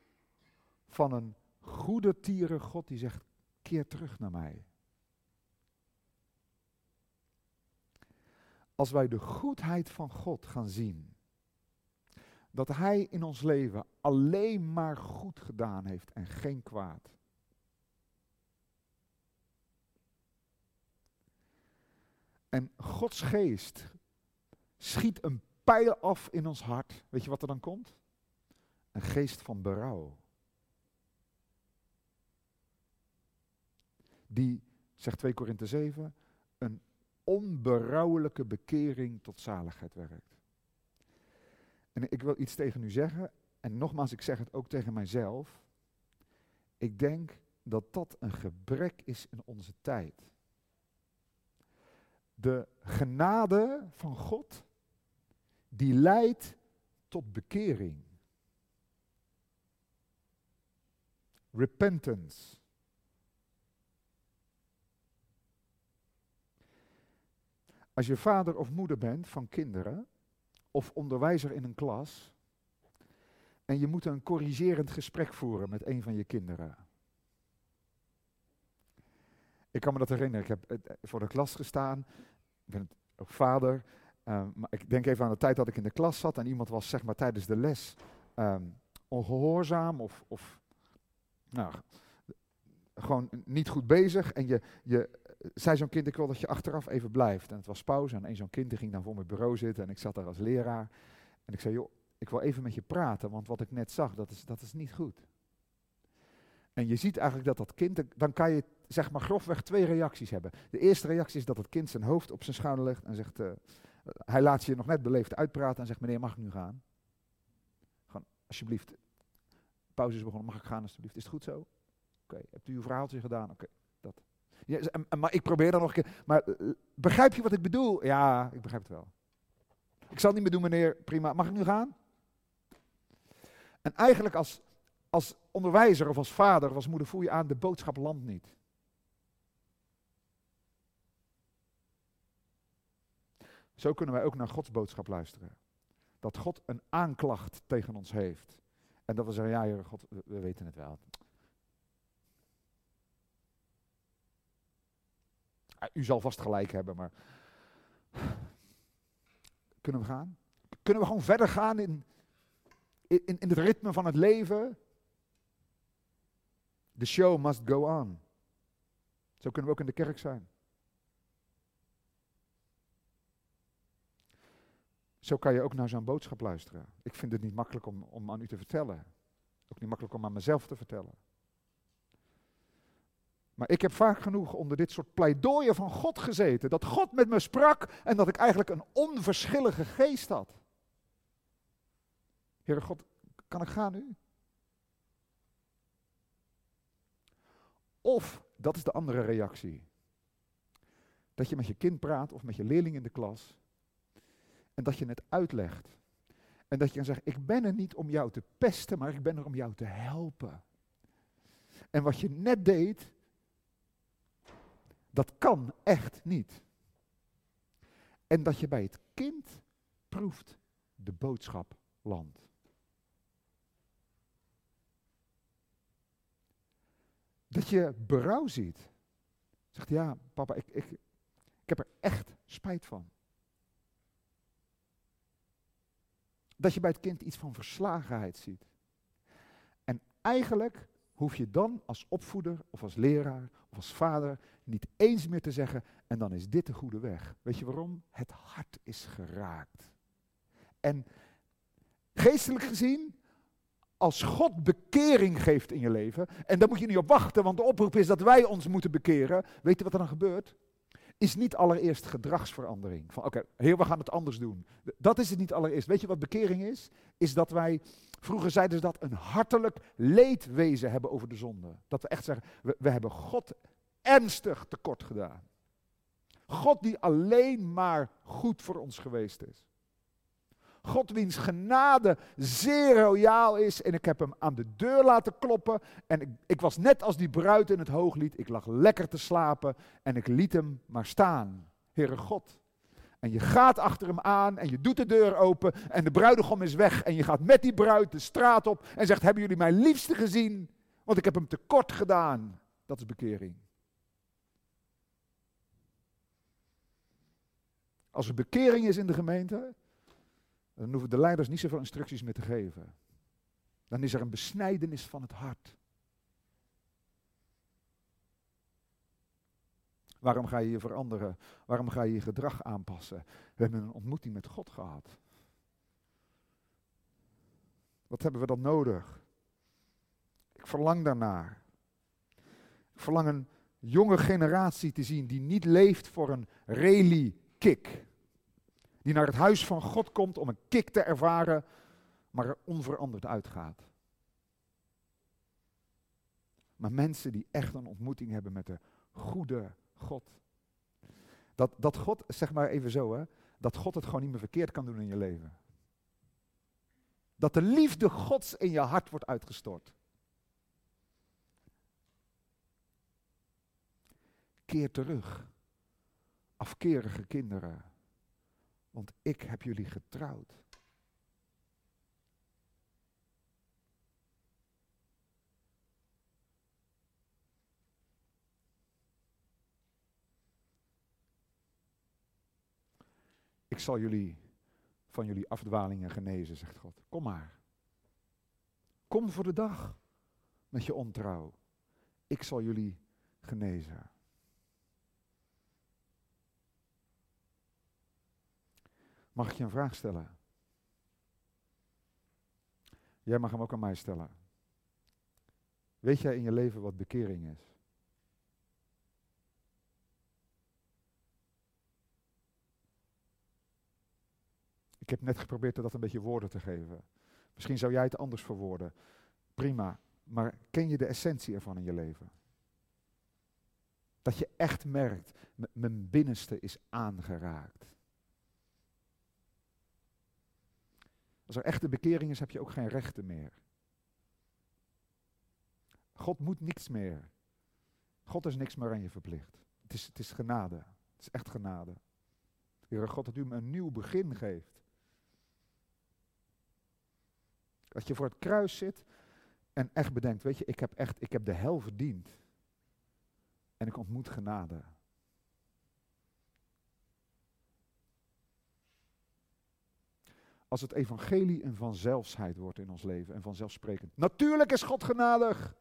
van een goede tieren God die zegt, keer terug naar mij. Als wij de goedheid van God gaan zien, dat Hij in ons leven alleen maar goed gedaan heeft en geen kwaad. En Gods geest schiet een pijl af in ons hart. Weet je wat er dan komt? Een geest van berouw. die, zegt 2 Korinthe 7, een onberouwelijke bekering tot zaligheid werkt. En ik wil iets tegen u zeggen, en nogmaals, ik zeg het ook tegen mijzelf. Ik denk dat dat een gebrek is in onze tijd. De genade van God, die leidt tot bekering. Repentance. Als je vader of moeder bent van kinderen, of onderwijzer in een klas, en je moet een corrigerend gesprek voeren met een van je kinderen. Ik kan me dat herinneren, ik heb eh, voor de klas gestaan, ik ben ook vader, ehm, maar ik denk even aan de tijd dat ik in de klas zat en iemand was zeg maar tijdens de les ehm, ongehoorzaam of, of nou, gewoon niet goed bezig. En je, je zei zo'n kind, ik wil dat je achteraf even blijft. En het was pauze en een zo'n kind ging dan voor mijn bureau zitten en ik zat daar als leraar. En ik zei, joh, ik wil even met je praten, want wat ik net zag, dat is, dat is niet goed. En je ziet eigenlijk dat dat kind, dan kan je zeg maar grofweg twee reacties hebben. De eerste reactie is dat het kind zijn hoofd op zijn schouder legt en zegt, uh, hij laat je nog net beleefd uitpraten en zegt, meneer mag ik nu gaan? Gewoon, alsjeblieft, pauze is begonnen, mag ik gaan alsjeblieft? Is het goed zo? Oké, hebt u uw verhaaltje gedaan? Oké. Maar ik probeer dan nog een keer, maar uh, begrijp je wat ik bedoel? Ja, ik begrijp het wel. Ik zal het niet meer doen meneer, prima, mag ik nu gaan? En eigenlijk als, als onderwijzer of als vader of als moeder voel je aan, de boodschap landt niet. Zo kunnen wij ook naar Gods boodschap luisteren. Dat God een aanklacht tegen ons heeft. En dat we zeggen, ja Heer God, we weten het wel. U zal vast gelijk hebben, maar kunnen we gaan? Kunnen we gewoon verder gaan in, in, in het ritme van het leven? The show must go on. Zo kunnen we ook in de kerk zijn. Zo kan je ook naar zo'n boodschap luisteren. Ik vind het niet makkelijk om, om aan u te vertellen. Ook niet makkelijk om aan mezelf te vertellen. Maar ik heb vaak genoeg onder dit soort pleidooien van God gezeten. Dat God met me sprak en dat ik eigenlijk een onverschillige geest had. Heere God, kan ik gaan nu? Of, dat is de andere reactie. Dat je met je kind praat of met je leerling in de klas. En dat je het uitlegt. En dat je dan zegt, ik ben er niet om jou te pesten, maar ik ben er om jou te helpen. En wat je net deed, dat kan echt niet. En dat je bij het kind proeft de boodschap land. Dat je berouw ziet. Zegt ja, papa, ik, ik, ik heb er echt spijt van. Dat je bij het kind iets van verslagenheid ziet. En eigenlijk hoef je dan als opvoeder of als leraar of als vader niet eens meer te zeggen, en dan is dit de goede weg. Weet je waarom? Het hart is geraakt. En geestelijk gezien, als God bekering geeft in je leven, en daar moet je niet op wachten, want de oproep is dat wij ons moeten bekeren, weet je wat er dan gebeurt? Is niet allereerst gedragsverandering. Van oké, heer, we gaan het anders doen. Dat is het niet allereerst. Weet je wat bekering is? Is dat wij Vroeger zeiden ze dat een hartelijk leedwezen hebben over de zonde. Dat we echt zeggen, we hebben God ernstig tekort gedaan. God die alleen maar goed voor ons geweest is. God wiens genade zeer royaal is. En ik heb hem aan de deur laten kloppen. En ik, ik, was net als die bruid in het hooglied. Ik lag lekker te slapen en ik liet hem maar staan. Heere God, en je gaat achter hem aan en je doet de deur open en de bruidegom is weg. En je gaat met die bruid de straat op en zegt, hebben jullie mijn liefste gezien? Want ik heb hem tekort gedaan. Dat is bekering. Als er bekering is in de gemeente, dan hoeven de leiders niet zoveel instructies meer te geven. Dan is er een besnijdenis van het hart. Waarom ga je je veranderen? Waarom ga je je gedrag aanpassen? We hebben een ontmoeting met God gehad. Wat hebben we dan nodig? Ik verlang daarnaar. Ik verlang een jonge generatie te zien die niet leeft voor een rally-kick. Die naar het huis van God komt om een kick te ervaren, maar er onveranderd uitgaat. Maar mensen die echt een ontmoeting hebben met de goede God. Dat, dat God, zeg maar even zo, hè, dat God het gewoon niet meer verkeerd kan doen in je leven. Dat de liefde Gods in je hart wordt uitgestort. Keer terug, afkerige kinderen, want ik heb jullie getrouwd. Ik zal jullie van jullie afdwalingen genezen, zegt God. Kom maar. Kom voor de dag met je ontrouw. Ik zal jullie genezen. Mag ik je een vraag stellen? Jij mag hem ook aan mij stellen. Weet jij in je leven wat bekering is? Ik heb net geprobeerd dat een beetje woorden te geven. Misschien zou jij het anders verwoorden. Prima. Maar ken je de essentie ervan in je leven? Dat je echt merkt, mijn binnenste is aangeraakt. Als er echte bekering is, heb je ook geen rechten meer. God moet niks meer. God is niks meer aan je verplicht. Het is, het is genade. Het is echt genade. Heere God, dat u me een nieuw begin geeft. Dat je voor het kruis zit en echt bedenkt, weet je, ik heb echt, ik heb de hel verdiend. En ik ontmoet genade. Als het evangelie een vanzelfsheid wordt in ons leven en vanzelfsprekend. Natuurlijk is God genadig.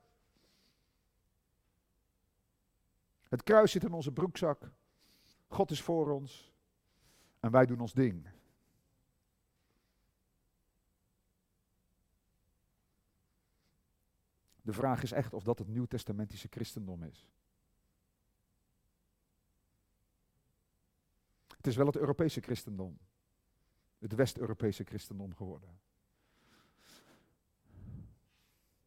Het kruis zit in onze broekzak. God is voor ons. En wij doen ons ding. De vraag is echt of dat het nieuwtestamentische christendom is. Het is wel het Europese christendom. Het West-Europese christendom geworden.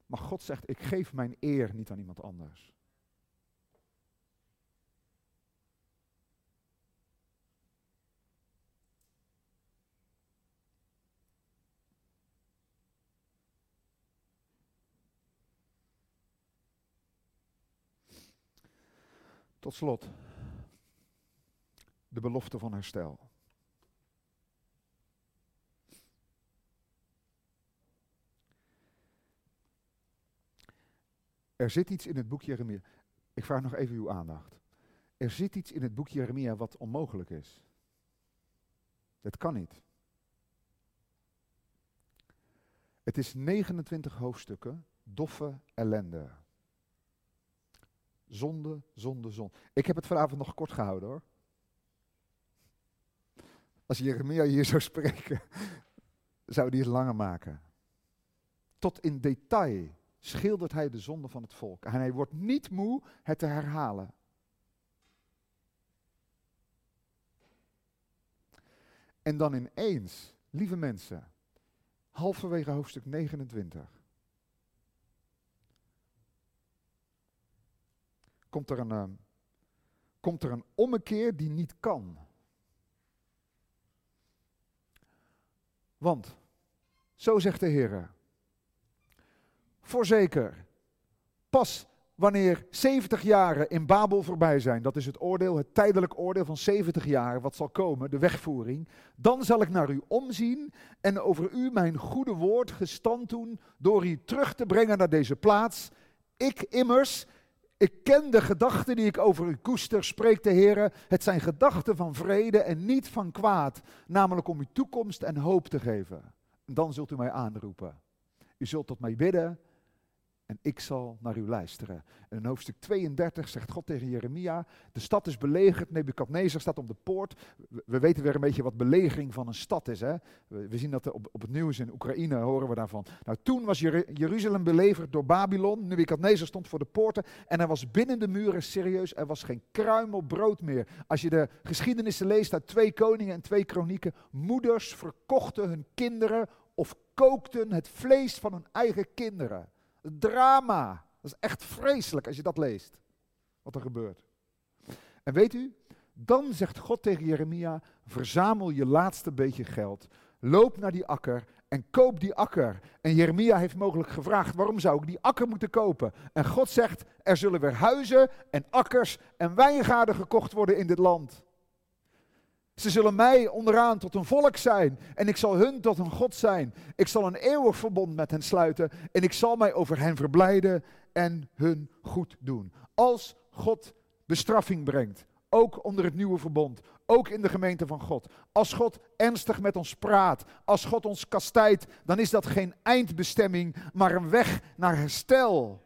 Maar God zegt, ik geef mijn eer niet aan iemand anders. Tot slot, de belofte van herstel. Er zit iets in het boek Jeremia. Ik vraag nog even uw aandacht. Er zit iets in het boek Jeremia wat onmogelijk is. Het kan niet. Het is 29 hoofdstukken doffe ellende. Zonde, zonde, zonde. Ik heb het vanavond nog kort gehouden hoor. Als Jeremia hier zou spreken, zou hij het langer maken. Tot in detail schildert hij de zonde van het volk. En hij wordt niet moe het te herhalen. En dan ineens, lieve mensen, halverwege hoofdstuk 29, komt er een, uh, komt er een ommekeer die niet kan. Want, zo zegt de Heer, voorzeker, pas wanneer 70 jaren in Babel voorbij zijn, dat is het oordeel, het tijdelijk oordeel van 70 jaar, wat zal komen, de wegvoering, dan zal ik naar u omzien en over u mijn goede woord gestand doen door u terug te brengen naar deze plaats. Ik immers, ik ken de gedachten die ik over u koester, spreekt de Heer. Het zijn gedachten van vrede en niet van kwaad, namelijk om u toekomst en hoop te geven. Dan zult u mij aanroepen. U zult tot mij bidden en ik zal naar u luisteren. En in hoofdstuk 32 zegt God tegen Jeremia, de stad is belegerd, Nebukadnezar staat op de poort. We weten weer een beetje wat belegering van een stad is. Hè? We, zien dat op, op het nieuws in Oekraïne, horen we daarvan. Nou, toen was Jeruzalem belegerd door Babylon, Nebukadnezar stond voor de poorten en er was binnen de muren, serieus, er was geen kruimel brood meer. Als je de geschiedenissen leest uit twee koningen en twee kronieken, moeders verkochten hun kinderen of kookten het vlees van hun eigen kinderen drama. Dat is echt vreselijk als je dat leest. Wat er gebeurt. En weet u, dan zegt God tegen Jeremia: verzamel je laatste beetje geld. Loop naar die akker en koop die akker. En Jeremia heeft mogelijk gevraagd: waarom zou ik die akker moeten kopen? En God zegt: er zullen weer huizen en akkers en wijngaarden gekocht worden in dit land. Ze zullen mij onderaan tot een volk zijn en ik zal hun tot een God zijn. Ik zal een eeuwig verbond met hen sluiten en ik zal mij over hen verblijden en hun goed doen. Als God bestraffing brengt, ook onder het nieuwe verbond, ook in de gemeente van God. Als God ernstig met ons praat, als God ons kastijdt, dan is dat geen eindbestemming, maar een weg naar herstel.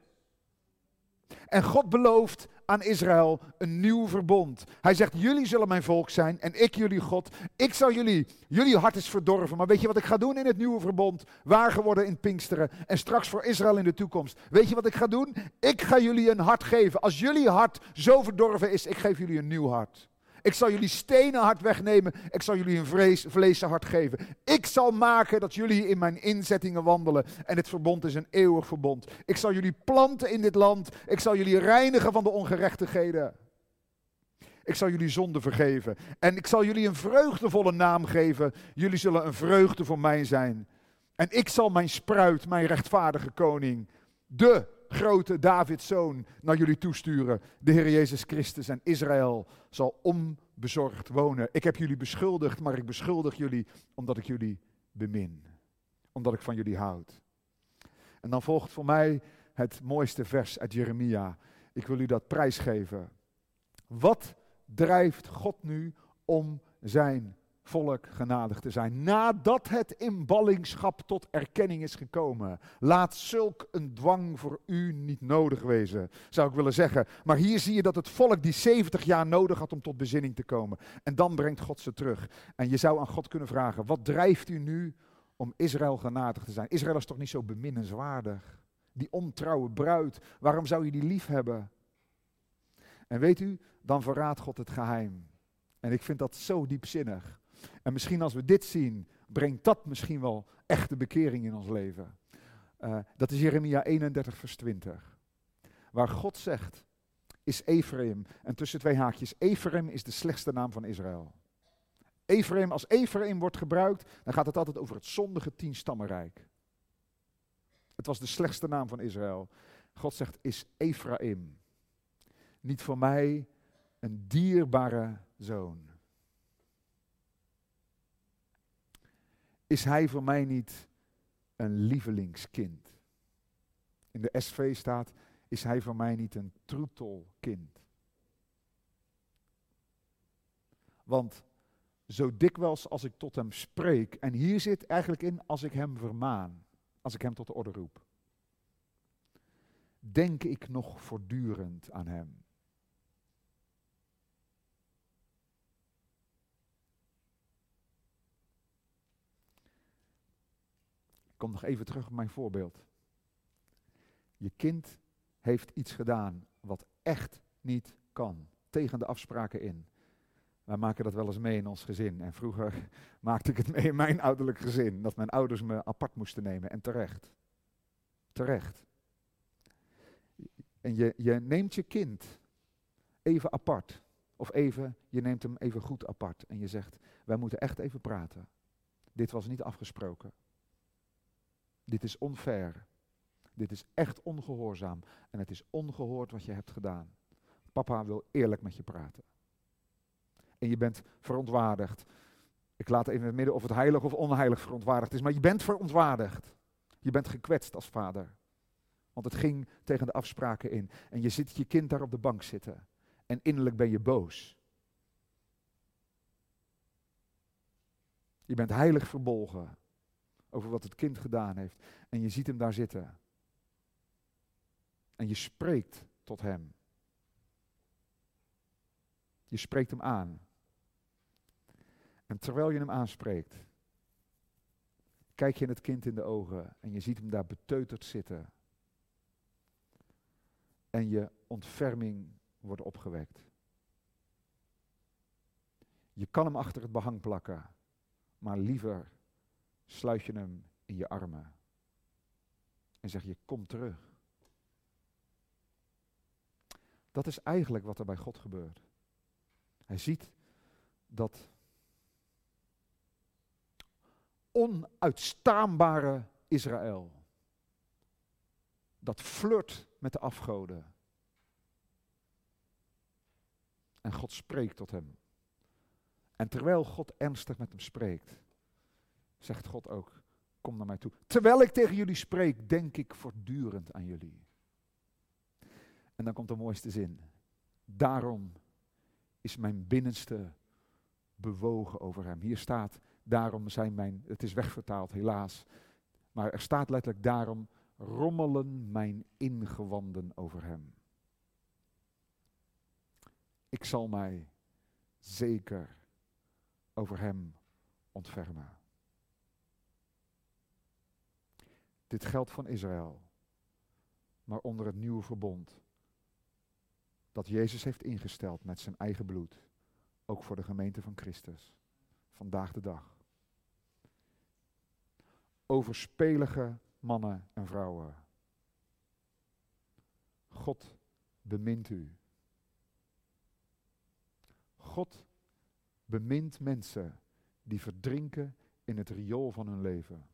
En God belooft aan Israël een nieuw verbond. Hij zegt, jullie zullen mijn volk zijn en ik jullie God. Ik zal jullie, jullie hart is verdorven, maar weet je wat ik ga doen in het nieuwe verbond? Waar geworden in Pinksteren en straks voor Israël in de toekomst. Weet je wat ik ga doen? Ik ga jullie een hart geven. Als jullie hart zo verdorven is, ik geef jullie een nieuw hart. Ik zal jullie stenen hart wegnemen. Ik zal jullie een vrees, hart geven. Ik zal maken dat jullie in mijn inzettingen wandelen. En het verbond is een eeuwig verbond. Ik zal jullie planten in dit land. Ik zal jullie reinigen van de ongerechtigheden. Ik zal jullie zonde vergeven. En ik zal jullie een vreugdevolle naam geven. Jullie zullen een vreugde voor mij zijn. En ik zal mijn spruit, mijn rechtvaardige koning, de grote Davids zoon naar jullie toesturen. De Heer Jezus Christus en Israël zal onbezorgd wonen. Ik heb jullie beschuldigd, maar ik beschuldig jullie omdat ik jullie bemin. Omdat ik van jullie houd. En dan volgt voor mij het mooiste vers uit Jeremia. Ik wil u dat prijsgeven. Wat drijft God nu om zijn volk genadig te zijn. Nadat het in ballingschap tot erkenning is gekomen. Laat zulk een dwang voor u niet nodig wezen, zou ik willen zeggen. Maar hier zie je dat het volk die 70 jaar nodig had om tot bezinning te komen. En dan brengt God ze terug. En je zou aan God kunnen vragen, wat drijft u nu om Israël genadig te zijn? Israël is toch niet zo beminnenswaardig? Die ontrouwe bruid, waarom zou je die lief hebben? En weet u, dan verraadt God het geheim. En ik vind dat zo diepzinnig. En misschien als we dit zien, brengt dat misschien wel echte bekering in ons leven. Uh, dat is Jeremia 31, vers 20. Waar God zegt, is Ephraim, en tussen twee haakjes, Ephraim is de slechtste naam van Israël. Ephraim, als Ephraim wordt gebruikt, dan gaat het altijd over het zondige tienstammenrijk. Het was de slechtste naam van Israël. God zegt, is Ephraim. Niet voor mij een dierbare zoon. Is hij voor mij niet een lievelingskind? In de SV staat, is hij voor mij niet een troetelkind? Want zo dikwijls als ik tot hem spreek, en hier zit eigenlijk in als ik hem vermaan, als ik hem tot de orde roep, denk ik nog voortdurend aan hem. Kom nog even terug op mijn voorbeeld. Je kind heeft iets gedaan wat echt niet kan, tegen de afspraken in. Wij maken dat wel eens mee in ons gezin. En vroeger maakte ik het mee in mijn ouderlijk gezin, dat mijn ouders me apart moesten nemen. En terecht. Terecht. En je, je neemt je kind even apart. Of even, je neemt hem even goed apart. En je zegt, wij moeten echt even praten. Dit was niet afgesproken. Dit is onfair. Dit is echt ongehoorzaam. En het is ongehoord wat je hebt gedaan. Papa wil eerlijk met je praten. En je bent verontwaardigd. Ik laat even in het midden of het heilig of onheilig verontwaardigd is. Maar je bent verontwaardigd. Je bent gekwetst als vader. Want het ging tegen de afspraken in. En je ziet je kind daar op de bank zitten. En innerlijk ben je boos. Je bent heilig verbolgen over wat het kind gedaan heeft. En je ziet hem daar zitten. En je spreekt tot hem. Je spreekt hem aan. En terwijl je hem aanspreekt, kijk je het kind in de ogen en je ziet hem daar beteuterd zitten. En je ontferming wordt opgewekt. Je kan hem achter het behang plakken, maar liever sluit je hem in je armen. En zeg je, kom terug. Dat is eigenlijk wat er bij God gebeurt. Hij ziet dat onuitstaanbare Israël, dat flirt met de afgoden. En God spreekt tot hem. En terwijl God ernstig met hem spreekt, zegt God ook, kom naar mij toe. Terwijl ik tegen jullie spreek, denk ik voortdurend aan jullie. En dan komt de mooiste zin. Daarom is mijn binnenste bewogen over hem. Hier staat, daarom zijn mijn, het is wegvertaald helaas, maar er staat letterlijk daarom rommelen mijn ingewanden over hem. ik zal mij zeker over hem ontfermen. Dit geldt van Israël, maar onder het nieuwe verbond dat Jezus heeft ingesteld met zijn eigen bloed, ook voor de gemeente van Christus, vandaag de dag. Overspelige mannen en vrouwen. God bemint u. God bemint mensen die verdrinken in het riool van hun leven.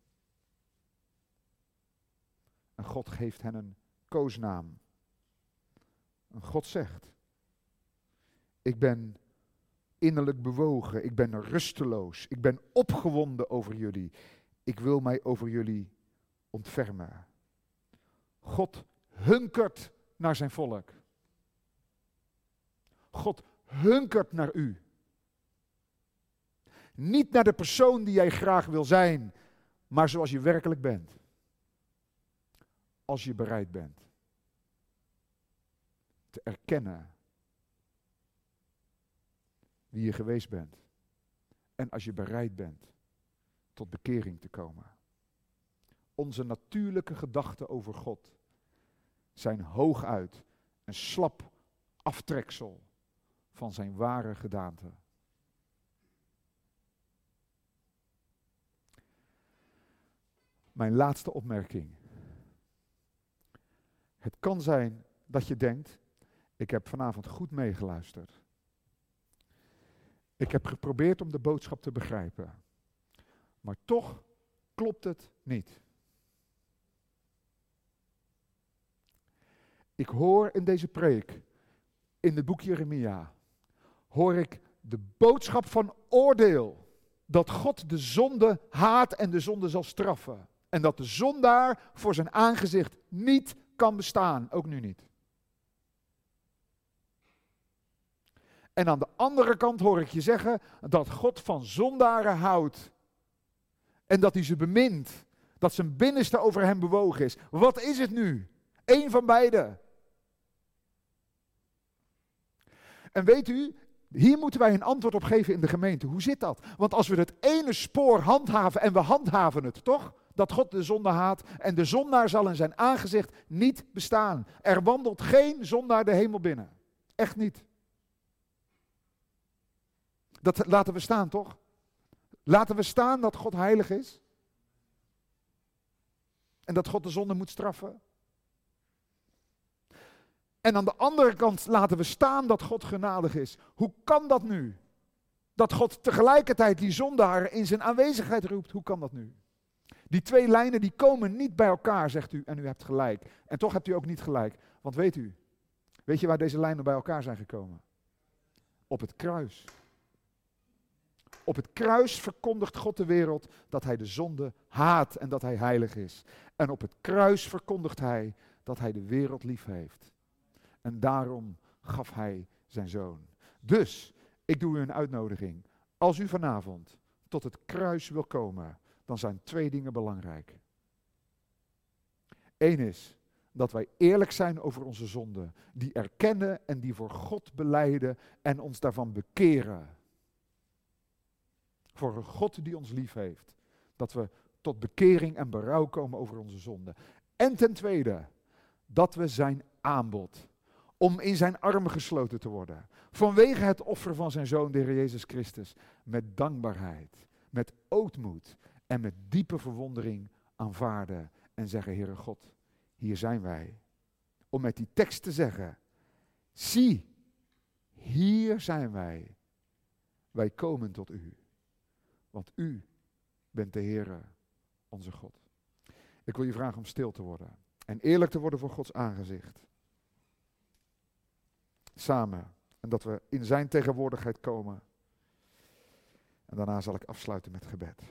En God geeft hen een koosnaam. En God zegt, ik ben innerlijk bewogen, ik ben rusteloos, ik ben opgewonden over jullie. Ik wil mij over jullie ontfermen. God hunkert naar zijn volk. God hunkert naar u. Niet naar de persoon die jij graag wil zijn, maar zoals je werkelijk bent. Als je bereid bent te erkennen wie je geweest bent. En als je bereid bent tot bekering te komen. Onze natuurlijke gedachten over God zijn hooguit een slap aftreksel van zijn ware gedaante. Mijn laatste opmerking. Het kan zijn dat je denkt, ik heb vanavond goed meegeluisterd. Ik heb geprobeerd om de boodschap te begrijpen. Maar toch klopt het niet. Ik hoor in deze preek, in het boek Jeremia, hoor ik de boodschap van oordeel. Dat God de zonde haat en de zonde zal straffen. En dat de zondaar voor zijn aangezicht niet kan bestaan, ook nu niet. En aan de andere kant hoor ik je zeggen dat God van zondaren houdt. En dat hij ze bemint. Dat zijn binnenste over hem bewogen is. Wat is het nu? Eén van beide. En weet u, hier moeten wij een antwoord op geven in de gemeente. Hoe zit dat? Want als we het ene spoor handhaven en we handhaven het, toch? Dat God de zonde haat en de zondaar zal in zijn aangezicht niet bestaan. Er wandelt geen zondaar de hemel binnen. Echt niet. Dat laten we staan, toch? Laten we staan dat God heilig is. En dat God de zonde moet straffen. En aan de andere kant laten we staan dat God genadig is. Hoe kan dat nu? Dat God tegelijkertijd die zondaren in zijn aanwezigheid roept. Hoe kan dat nu? Die twee lijnen die komen niet bij elkaar, zegt u, en u hebt gelijk. En toch hebt u ook niet gelijk. Want weet u, weet je waar deze lijnen bij elkaar zijn gekomen? Op het kruis. Op het kruis verkondigt God de wereld dat hij de zonde haat en dat hij heilig is. En op het kruis verkondigt hij dat hij de wereld lief heeft. En daarom gaf hij zijn zoon. Dus, ik doe u een uitnodiging. Als u vanavond tot het kruis wil komen, dan zijn twee dingen belangrijk. Eén is dat wij eerlijk zijn over onze zonden, die erkennen en die voor God beleiden en ons daarvan bekeren. Voor een God die ons lief heeft. Dat we tot bekering en berouw komen over onze zonden. En ten tweede, dat we zijn aanbod om in zijn armen gesloten te worden. Vanwege het offer van zijn zoon, de Heer Jezus Christus. Met dankbaarheid, met ootmoed en met diepe verwondering aanvaarden en zeggen, Heere God, hier zijn wij. Om met die tekst te zeggen, zie, hier zijn wij. Wij komen tot u. Want u bent de Heere, onze God. Ik wil je vragen om stil te worden en eerlijk te worden voor Gods aangezicht. Samen. En dat we in zijn tegenwoordigheid komen. En daarna zal ik afsluiten met gebed.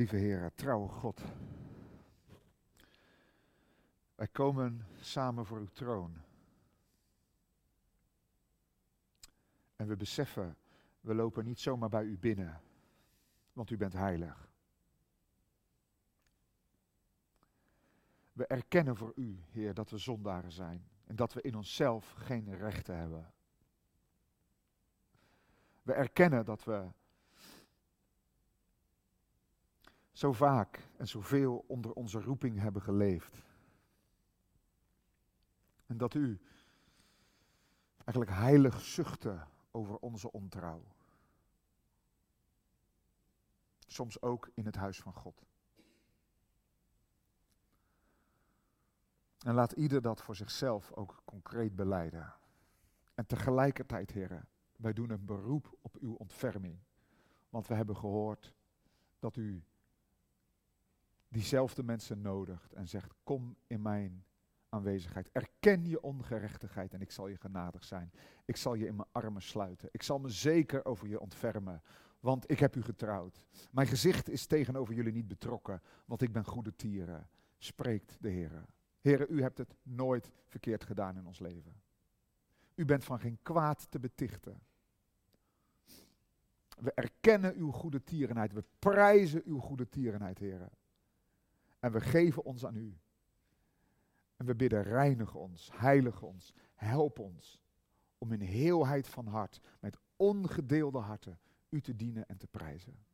Lieve Heer, trouwe God. Wij komen samen voor uw troon. En we beseffen, we lopen niet zomaar bij u binnen, want u bent heilig. We erkennen voor u, Heer, dat we zondaren zijn en dat we in onszelf geen rechten hebben. We erkennen dat we zo vaak en zoveel onder onze roeping hebben geleefd. En dat u eigenlijk heilig zuchtte over onze ontrouw. Soms ook in het huis van God. En laat ieder dat voor zichzelf ook concreet beleiden. En tegelijkertijd, heren, wij doen een beroep op uw ontferming. Want we hebben gehoord dat u diezelfde mensen nodigt en zegt: Kom in mijn aanwezigheid. Erken je ongerechtigheid en ik zal je genadig zijn. Ik zal je in mijn armen sluiten. Ik zal me zeker over je ontfermen, want ik heb u getrouwd. Mijn gezicht is tegenover jullie niet betrokken, want ik ben goede tieren, spreekt de Heer. Heere, u hebt het nooit verkeerd gedaan in ons leven. U bent van geen kwaad te betichten. We erkennen uw goede tierenheid. We prijzen uw goede tierenheid, heren. En we geven ons aan u. En we bidden, reinig ons, heilig ons, help ons om in heelheid van hart, met ongedeelde harten, u te dienen en te prijzen.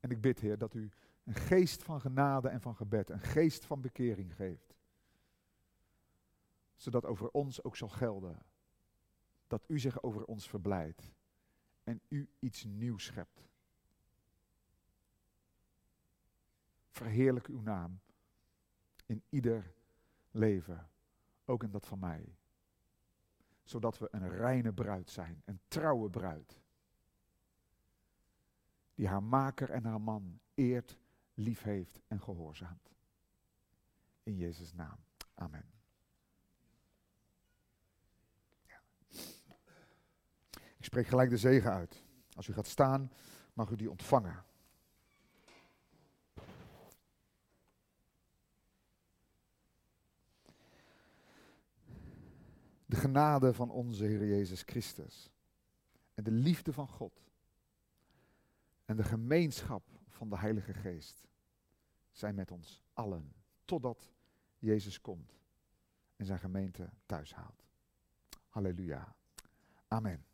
En ik bid, Heer, dat u een geest van genade en van gebed, een geest van bekering geeft. Zodat over ons ook zal gelden dat u zich over ons verblijdt en u iets nieuws schept. Verheerlijk uw naam in ieder leven, ook in dat van mij. Zodat we een reine bruid zijn, een trouwe bruid. Die haar maker en haar man eert, lief heeft en gehoorzaamt. In Jezus' naam. Amen. Ik spreek gelijk de zegen uit. Als u gaat staan, mag u die ontvangen. De genade van onze Heer Jezus Christus. En de liefde van God. En de gemeenschap van de Heilige Geest. Zijn met ons allen. Totdat Jezus komt en zijn gemeente thuis haalt. Halleluja. Amen.